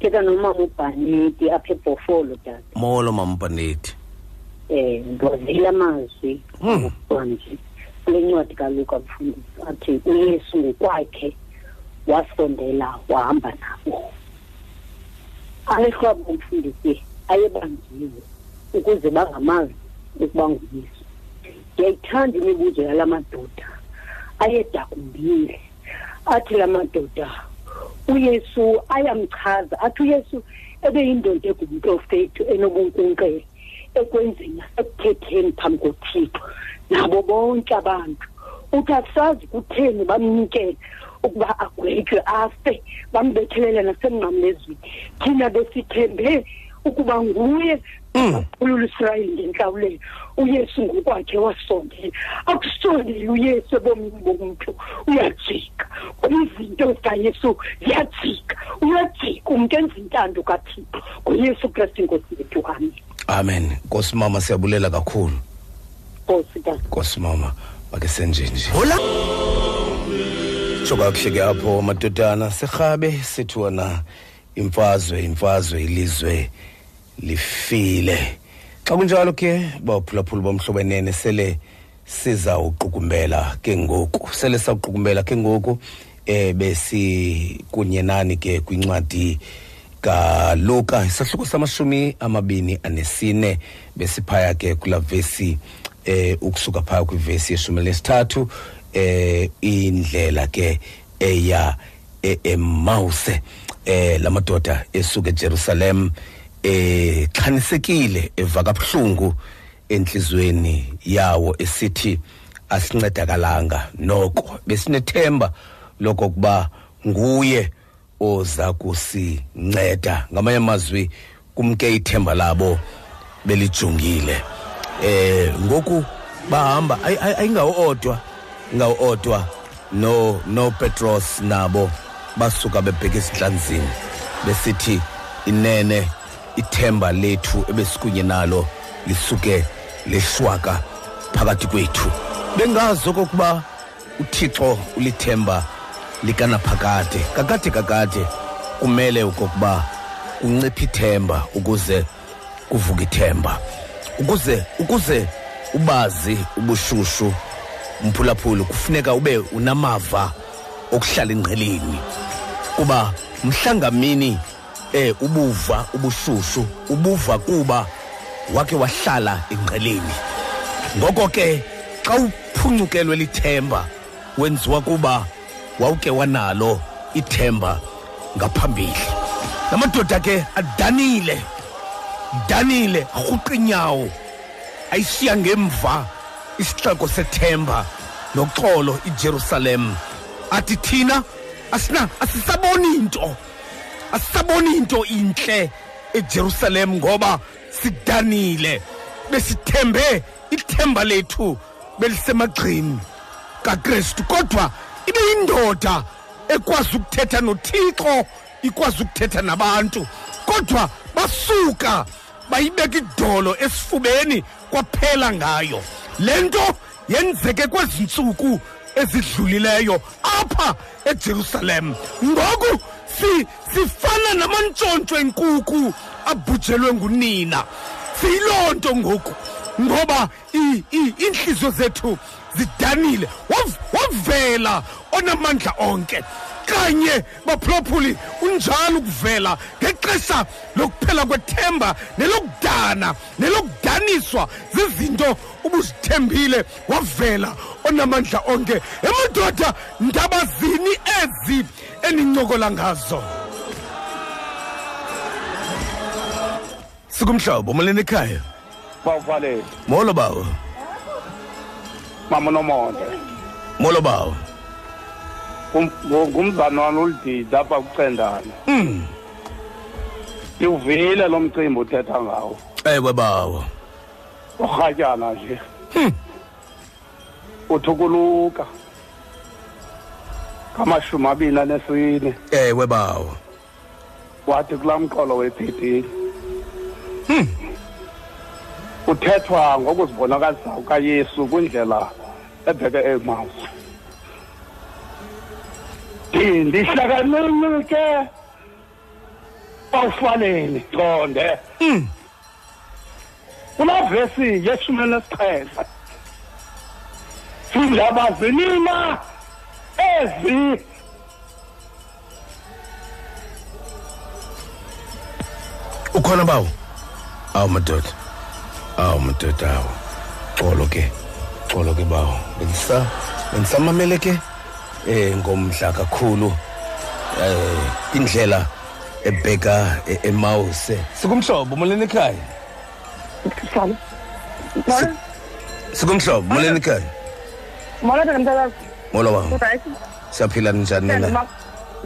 Thetha nomama ubhanedi apha ebhofolo dade molo mama Panethi um ndiwazile amazwi. Hmm. manje kule ncwadi kaluka mfundisi athi uyesu ngokwakhe wasondela wahamba nabo. Amehlo abo mfundisi. Ayebanziwe ukuze bangamazi ukuba nguyesu. Ndiyayithanda imibuzo yala madoda ayedakumbile athi la madoda uyesu ayamchaza. Athi uyesu ebeyindoda engumprofethi enobunkunkele ekwenzeni nasekuthetheni phambi kothixo nabo bonke abantu. Uthi asazi kutheni bamnikele ukuba agwetywe afe bambethelele nasemnqamlezweni. Thina besithembe ukuba nguye ulula israyeli ngentlawulelo uyesu ngokwakhe wasondela. Akusondeli uyesu ebomini bomntu uyajika. Kuba izinto zikayesu ziyajika. Uyajika. Umntu enza intando kathixo. Nguyesu kristu inkosi yethu. Amen. Amen. Nkosi mama siyabulela kakhulu. Nkosi tata Nkosi mama make senjenje hola. Chokakuhle ke apho madodana. Serhabe sithi wona imfazwe imfazwe ilizwe. Lifile. Xa kunjalo ke bawuphulaphula bomhlobenene sele sizawuqukumbela ke ngoku sele sawuqukumbela ke ngoku eh besi kunye nani ke kwincwadi kaluka isahluko samashumi amabini anesine besiphaya ke kula vesi eh ukusuka phaya kwivesi yeshumi lesithathu eh indlela ke eya emause eh lamadoda esuka eJerusalem eh xhanisekile evaka kabuhlungu enhlizweni yawo esithi asincedakalanga noko besinethemba lokokuba nguye oza kusinceda ngamanye amazwi kumke ithemba labo belijongile eh ngoku bahamba ay- ay- ayingawo odwa ingawo odwa no no Petros nabo basuka bebheka esihlanzini besithi inene ithemba lethu ebesikunye nalo lisuke leshwaka phakathi kwethu. Bengazi okokuba uthixo ulithemba likanaphakade. Kakade kakade kumele okokuba unciphe ithemba ukuze kuvuka ithemba. Ukuze ukuze ubazi ubushushu umphulaphula kufuneka ube unamava okuhlala ingqeleni kuba mhlangamini eh ubuva ubushushu ubuva kuba wake wahlala ingqeleni ngoko ke xa uphuncukelwe lithemba wenziwa kuba wawuke wanalo ithemba ngaphambili. Namadoda ke adanile danile arhuqa inyawo ayishiya ngemva isixeko sethemba noxolo ijerusalem. Athi thina asina asisaboni into asisaboni into intle ejerusalem ngoba sidanile. Besithembe ithemba lethu belisemagxini kakristu kodwa ibe yindoda ekwazi ukuthetha nothixo ikwazi ukuthetha nabantu. Kodwa basuka bayibeka idolo esifubeni kwaphela ngayo. Le nto yenzeke kwezi ntsuku ezidlulileyo apha ejerusalem. Ngoku si, sifana namantshontsho enkuku abhujelwe ngunina. Siyiloo nto ngoku ngoba iintliziyo zethu zidanile. Wav- wavela onamandla onke. Kanye baphulaphuli unjalo ukuvela ngexesha lokuphela kwethemba nelokudana nelokudaniswa zizinto ubuzithembile wavela onamandla onke emadoda ndaba zini ezi enincokola ngazo. Sikumhlobo moleni ekhaya? Bawuvalele molo bawo mama nomonde. Molo bawo ngumzana wami ulididi apha kucendana mm. ndiwuvile lo mcimbi uthetha ngawo. Ewe bawo urhatyana nje. Hmm. uthukuluka. Ngamashumi abini anesine ewe bawo wathi kulaa mqolo webhitile Hmm. kuthethwa ngokuzibonakalisa kukayesu kwindlela ebheke emaus ndihlakanini ke. Bawufaleni qonde Mm. kulaa vesi yeshumi nesixhenxe sindaba zinina ezi. Ukhona bawo? Awu madoda. Awu madoda awu. Xolo ke. Xolo ke bawo. Bendisa bendisamamele ke. Eh ngomdla kakhulu eh indlela ebheka e- emause sikumhlobo moleni ekhaya Sala. Molo. sikumhlobo moleni ekhaya Molo mntakazi. molo Right. siyaphila njani nina noma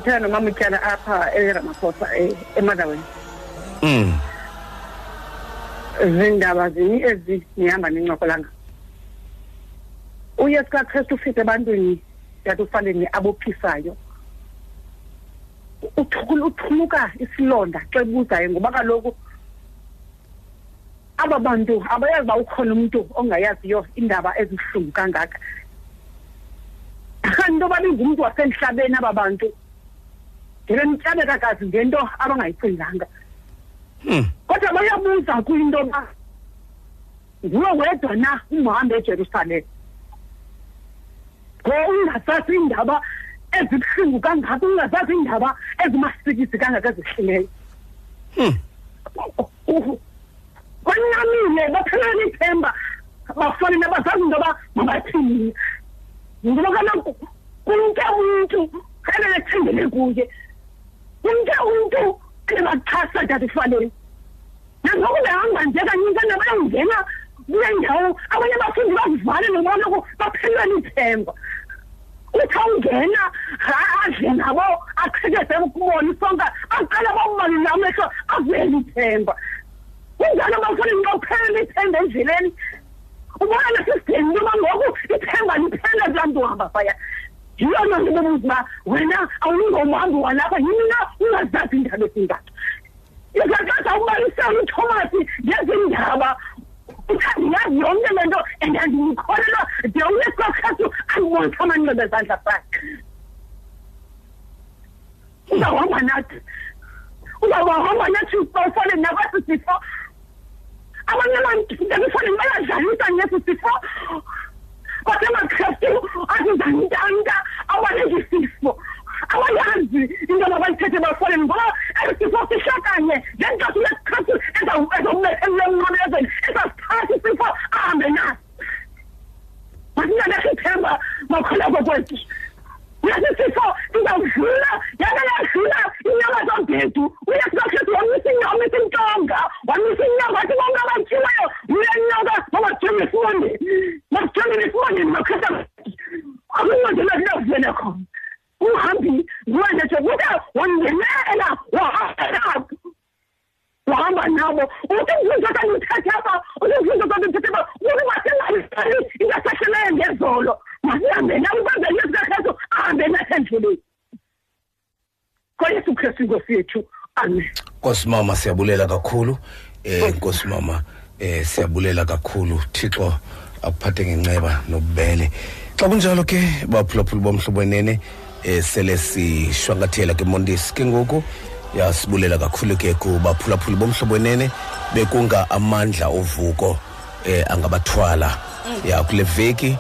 thina noma mutyala apha eRamaphosa eh, eMadaweni. mm Zindaba zini ezi nihamba nincokola ngazo. uyesu kakristu ufike ebantwini yathi ufaleni abophisayo. Uthukula uthuluka isilonda xa ebuzayo ngoba kaloku aba bantu abayazi uba ukhona umntu ongayaziyo iindaba ezibuhlungu kangaka. Into babingumntu wasemhlabeni aba bantu ndibe mtyabekakazi ngento abangayicinganga. Hmm. kodwa bayabuza kuyinto ba nguwe wedwa na umhambe ejerusalem. Ngo ungasazi iindaba ezibuhlungu kangaka ungazazi iindaba ezimasikisi kangaka ezihlileyo Hmm. kwenyamile baphelele ithemba bafanele abazazi into yoba mabathini ngoba kaloku kumke umntu ebelethembele kuye kumke umntu ebebaxhasa dadifaleni nangoku behamba nje kanyinkana bayongena kule ndawo abanye abafundi bavale ngoba kaloku baphelelwe lithemba. Uthi awungena adle nabo aqhekeze ukubona isonka aqala bawubalule amehlo avele ithemba kunjalo bafanele xa uphelele ithemba endleleni? Ubona nasesideni into yoba ngoku ithemba liphele kulaa mntu uhamba phaya yiyo loo nto bebuza uba wena awulungomhambi walapha yini na ungazazi iindaba ezingato izaqasa ubalisela uthomasi ngezi uthandiyazi yonke le nto and andiyikholelwa de uyesikakrestu andibonisa amanxeba ezandla sakhe uzawuhamba nathi. Uzawuhamba nathi bawufole nakwesi sifo. Abanye abantu bayadlalisa ngesi sifo. Kwasemakrestu azizantanka abalezi sifo abayazi into abayithethe basoleni ngoba esifo sishakanye. Ngenkathi unesikhathi ezawubethelele emnqamezweni esasithathi isifo ahambe naso. Masinalesi ithemba makholeko kwethu. Lesi sifo sizawudlula yake yadlula inyama zobhedu uye sizokhethi wamisa inyomisa intonga wamisa inyama athi bonke abatyiweyo uyenyoka mabajonge ifoni mabajonge ifoni makhesa akuncondela khona. Uhambi nguwenje nje kude wangenela wahamba. Wahamba nabo. Uthi mfundo kanye uthathe apha uthi mfundo kanye uthathe apha uthi masingayihlali ingasahleleyo ngezolo. Masihambe nabo kwenzela yesu kakristu ahambe nathi endleleni. Kwayesu kristu inkosi yethu. Amen. Nkosi mama siyabulela kakhulu. Eh Nkosi mama eh siyabulela kakhulu. Thixo akuphathe ngenceba nobubele. Xa kunjalo ke baphulaphula bomhlobo wenene eh sele sishwankathela ke Mondisi. Ke ngoku yasibulela kakhulu ke kubaphulaphula bomhlobo wenene bekunga amandla ovuko eh angabathwala. Ya kule veki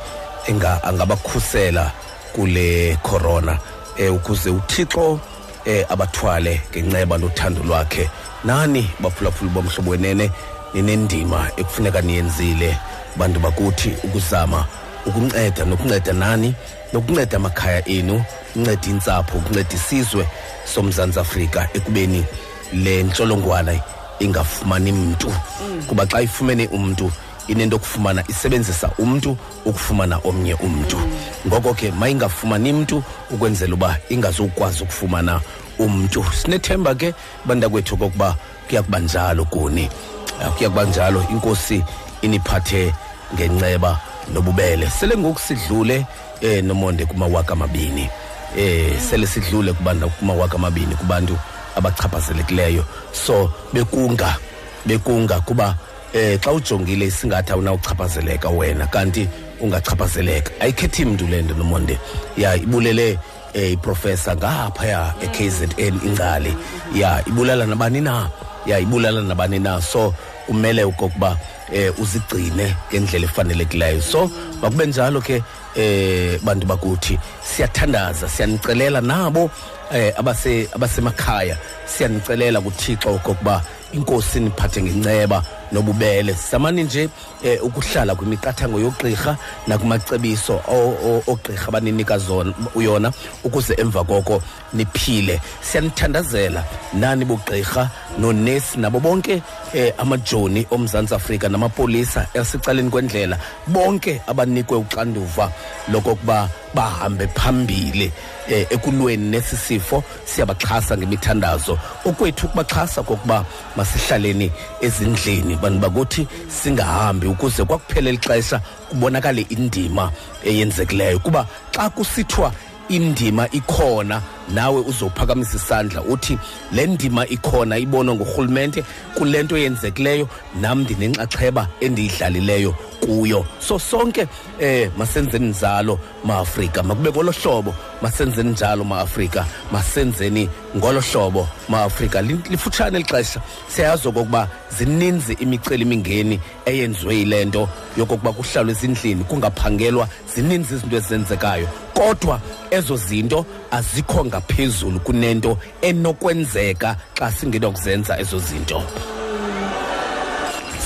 enga angabakhusela kule corona eh ukuze uThixo eh abathwale ngenceba nothando lwakhe. Nani baphulaphula bomhlobo wenene? Ninendima ekufuneka niyenzile. Bantu bakuthi ukuzama ukunceda nokunceda nani? Nokunceda amakhaya enu unceda intsapho ukunceda isizwe somzantsi afrika ekubeni le ntsholongwane ingafumani mntu. Kuba xa ifumene umntu inento okufumana isebenzisa umntu ukufumana omnye umntu. Ngoko ke mayingafumani mntu ukwenzela uba ingazukwazi ukufumana umntu. Sinethemba ke bantakwethu kokuba kuya kuba njalo kuni Ah, kuya kuba njalo. Inkosi iniphathe ngenceba nobubele. Sele ngoku sidlule eh nomonde kumawaka amabini. Eh sele sidlule kubantu kumawaka amabini kubantu abachaphazelekileyo so bekunga bekunga kuba eh xa ujongile isingathi awunawuchaphazeleka wena kanti ungachaphazeleka. Ayikhethi mntu le nto nomonde. Ya ibulele eh iprofessor ngaphaya eKZN ingcali. Ya ibulala nabani na? Ya ibulala nabani na? So kumele ukokuba eh uzigcine ngendlela efanelekileyo. So makube njalo ke eh bantu bakuthi siyathandaza siyanicelela nabo eh abase abasemakhaya. Siyanicelela kuThixo okokuba inkosi niphathe ngenceba. Nobubele. Samani nje eh, ukuhlala kwimiqathango yogqirha nakumacebiso o- o- ogqirha abaninika zona uyona ukuze emva koko niphile. Siyanithandazela nani bogqirha nonesi nabo bonke eh, amajoni omzantsi afrika namapolisa esecaleni kwendlela. Bonke abanikwe uxanduva lokokuba bahambe phambili eh, ekulweni nesi sifo siyabaxhasa ngemithandazo. Okwethu ukubaxhasa kokuba masihlaleni ezindlini. Bantu bakuthi singahambi ukuze kwakuphela ixesha kubonakale indima eyenzekileyo kuba xa kusithiwa indima ikhona nawe uzophakamisa isandla uthi le ndima ikhona ibonwa ngurhulumente kule nto yenzekileyo nam ndinenxaxheba endiyidlalileyo kuyo. So sonke eh masenzeni njalo maafrika makube ngolo hlobo. Masenzeni njalo maafrika masenzeni ngolo hlobo maafrika. Li- lifutshane lixesha. Siyayazi okokuba zininzi imiceli imingeni eyenziwe yile nto yokokuba kuhlalwe ezindlini kungaphangelwa zininzi izinto ezenzekayo. Kodwa ezo zinto azikho ngaphezulu kunento enokwenzeka xa singenokuzenza ezo zinto.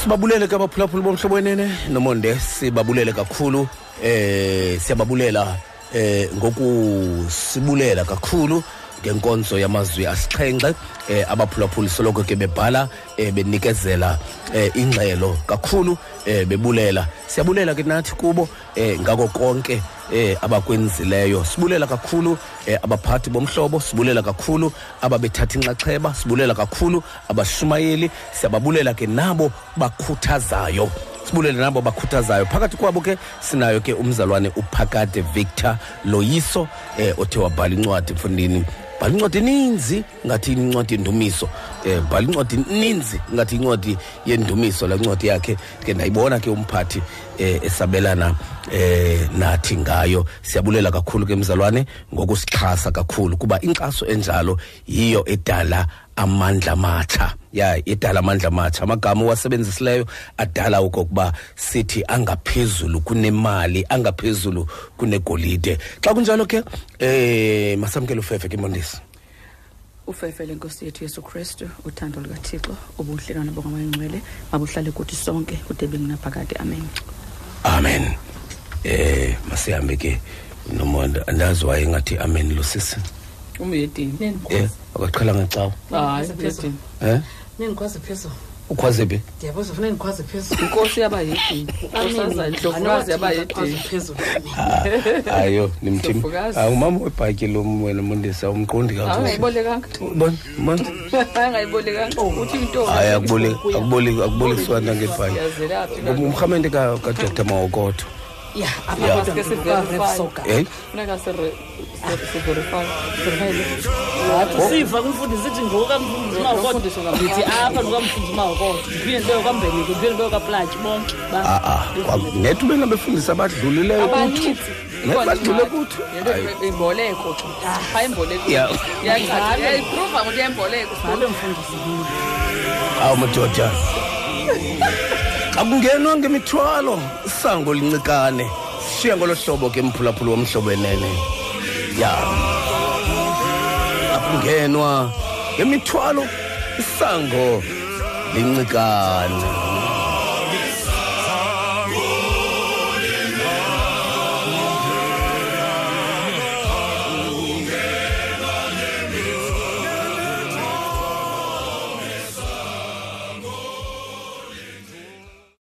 Sibabulele ke abaphulaphula bomhlobo wenene. Nomonde sibabulele kakhulu. Eh siyababulela eh ngokusibulela kakhulu. Ngenkonzo yamazwi asixhenxe eh abaphulaphuli soloko ke bebhala eh benikezela eh ingxelo kakhulu eh bebulela. Siyabulela ke nathi kubo eh ngako konke eh abakwenzileyo. Sibulela kakhulu eh abaphathi bomhlobo sibulela kakhulu ababethatha inxaxheba sibulela kakhulu abashumayeli. Siyababulela ke nabo bakhuthazayo. Sibulele nabo bakhuthazayo. Phakathi kwabo ke sinayo ke umzalwane uphakade victor loyiso eh othe wabhala incwadi mfundini bhala incwadi eninzi ngathi incwadi yendumiso. Eh bhala incwadi eninzi ngathi incwadi yendumiso. La ncwadi yakhe ke ndayibona ke umphathi eh esabelana eh nathi ngayo. Siyabulela kakhulu ke mzalwane ngokusixhasa kakhulu kuba inkxaso enjalo yiyo edala amandla matsha ya idala amandla matsha amagama owasebenzisileyo adala okokuba sithi angaphezulu kunemali angaphezulu kunegolide. Xa kunjalo ke eh masamkele ufefe ke mondisi ufefe lenkosi yethu yesu kristu uthando lukathixo ubudlelwane bongamayingcwele mabuhlale kuthi sonke kude belinaphakade amen. Amen. Eh masihambe ke noma nda- andazi waye ngathi amen lo sisi umuyedini eh akaqhala ngecawa hayi umuyedini eh? Nendikwazi phezulu. Ukhwaze be ndiyabuza ufuna ndikwazi phezulu? Inkosi yabayedini nkosaza indlovukazi yabayedini phezulu. Ayo nimthim Ndlovukazi. awumama webhaki lo wena mondisa umqondi kakuhle angayibolekanga. Bon bon. Angayibolekanga. Uthi intombi hayi akuboleki akuboleki akubolekiswana ngebhaki. Yazelaphi umrhamente kadr mawokoto. Ya Yeah. Ke siverify. Eh? funeka sire- si- siverify wathi siva kumfundisi ithi ngokamfundisi Nomfundisi mawokoto kaMfundisi. ndithi apha ndikwamfundisi mawokoto ndiphinde ndibe kwambeleko ndiphinde ndibe kwaplatshi bonke ba- Ah, net ube nabefundisi abadlulileyo kuthu abaninzi net badlule kuthu Yento imboleko ke hayi imboleko Yeah. yacaca yayiprova ngokuthi yemboleko ngalo mfundisi awu madoda akungenwa ngemithwalo isango lincikane. Sishiya ngolo hlobo ke mphulaphula womhlobo enene ya. Akungenwa ngemithwalo isango lincikane.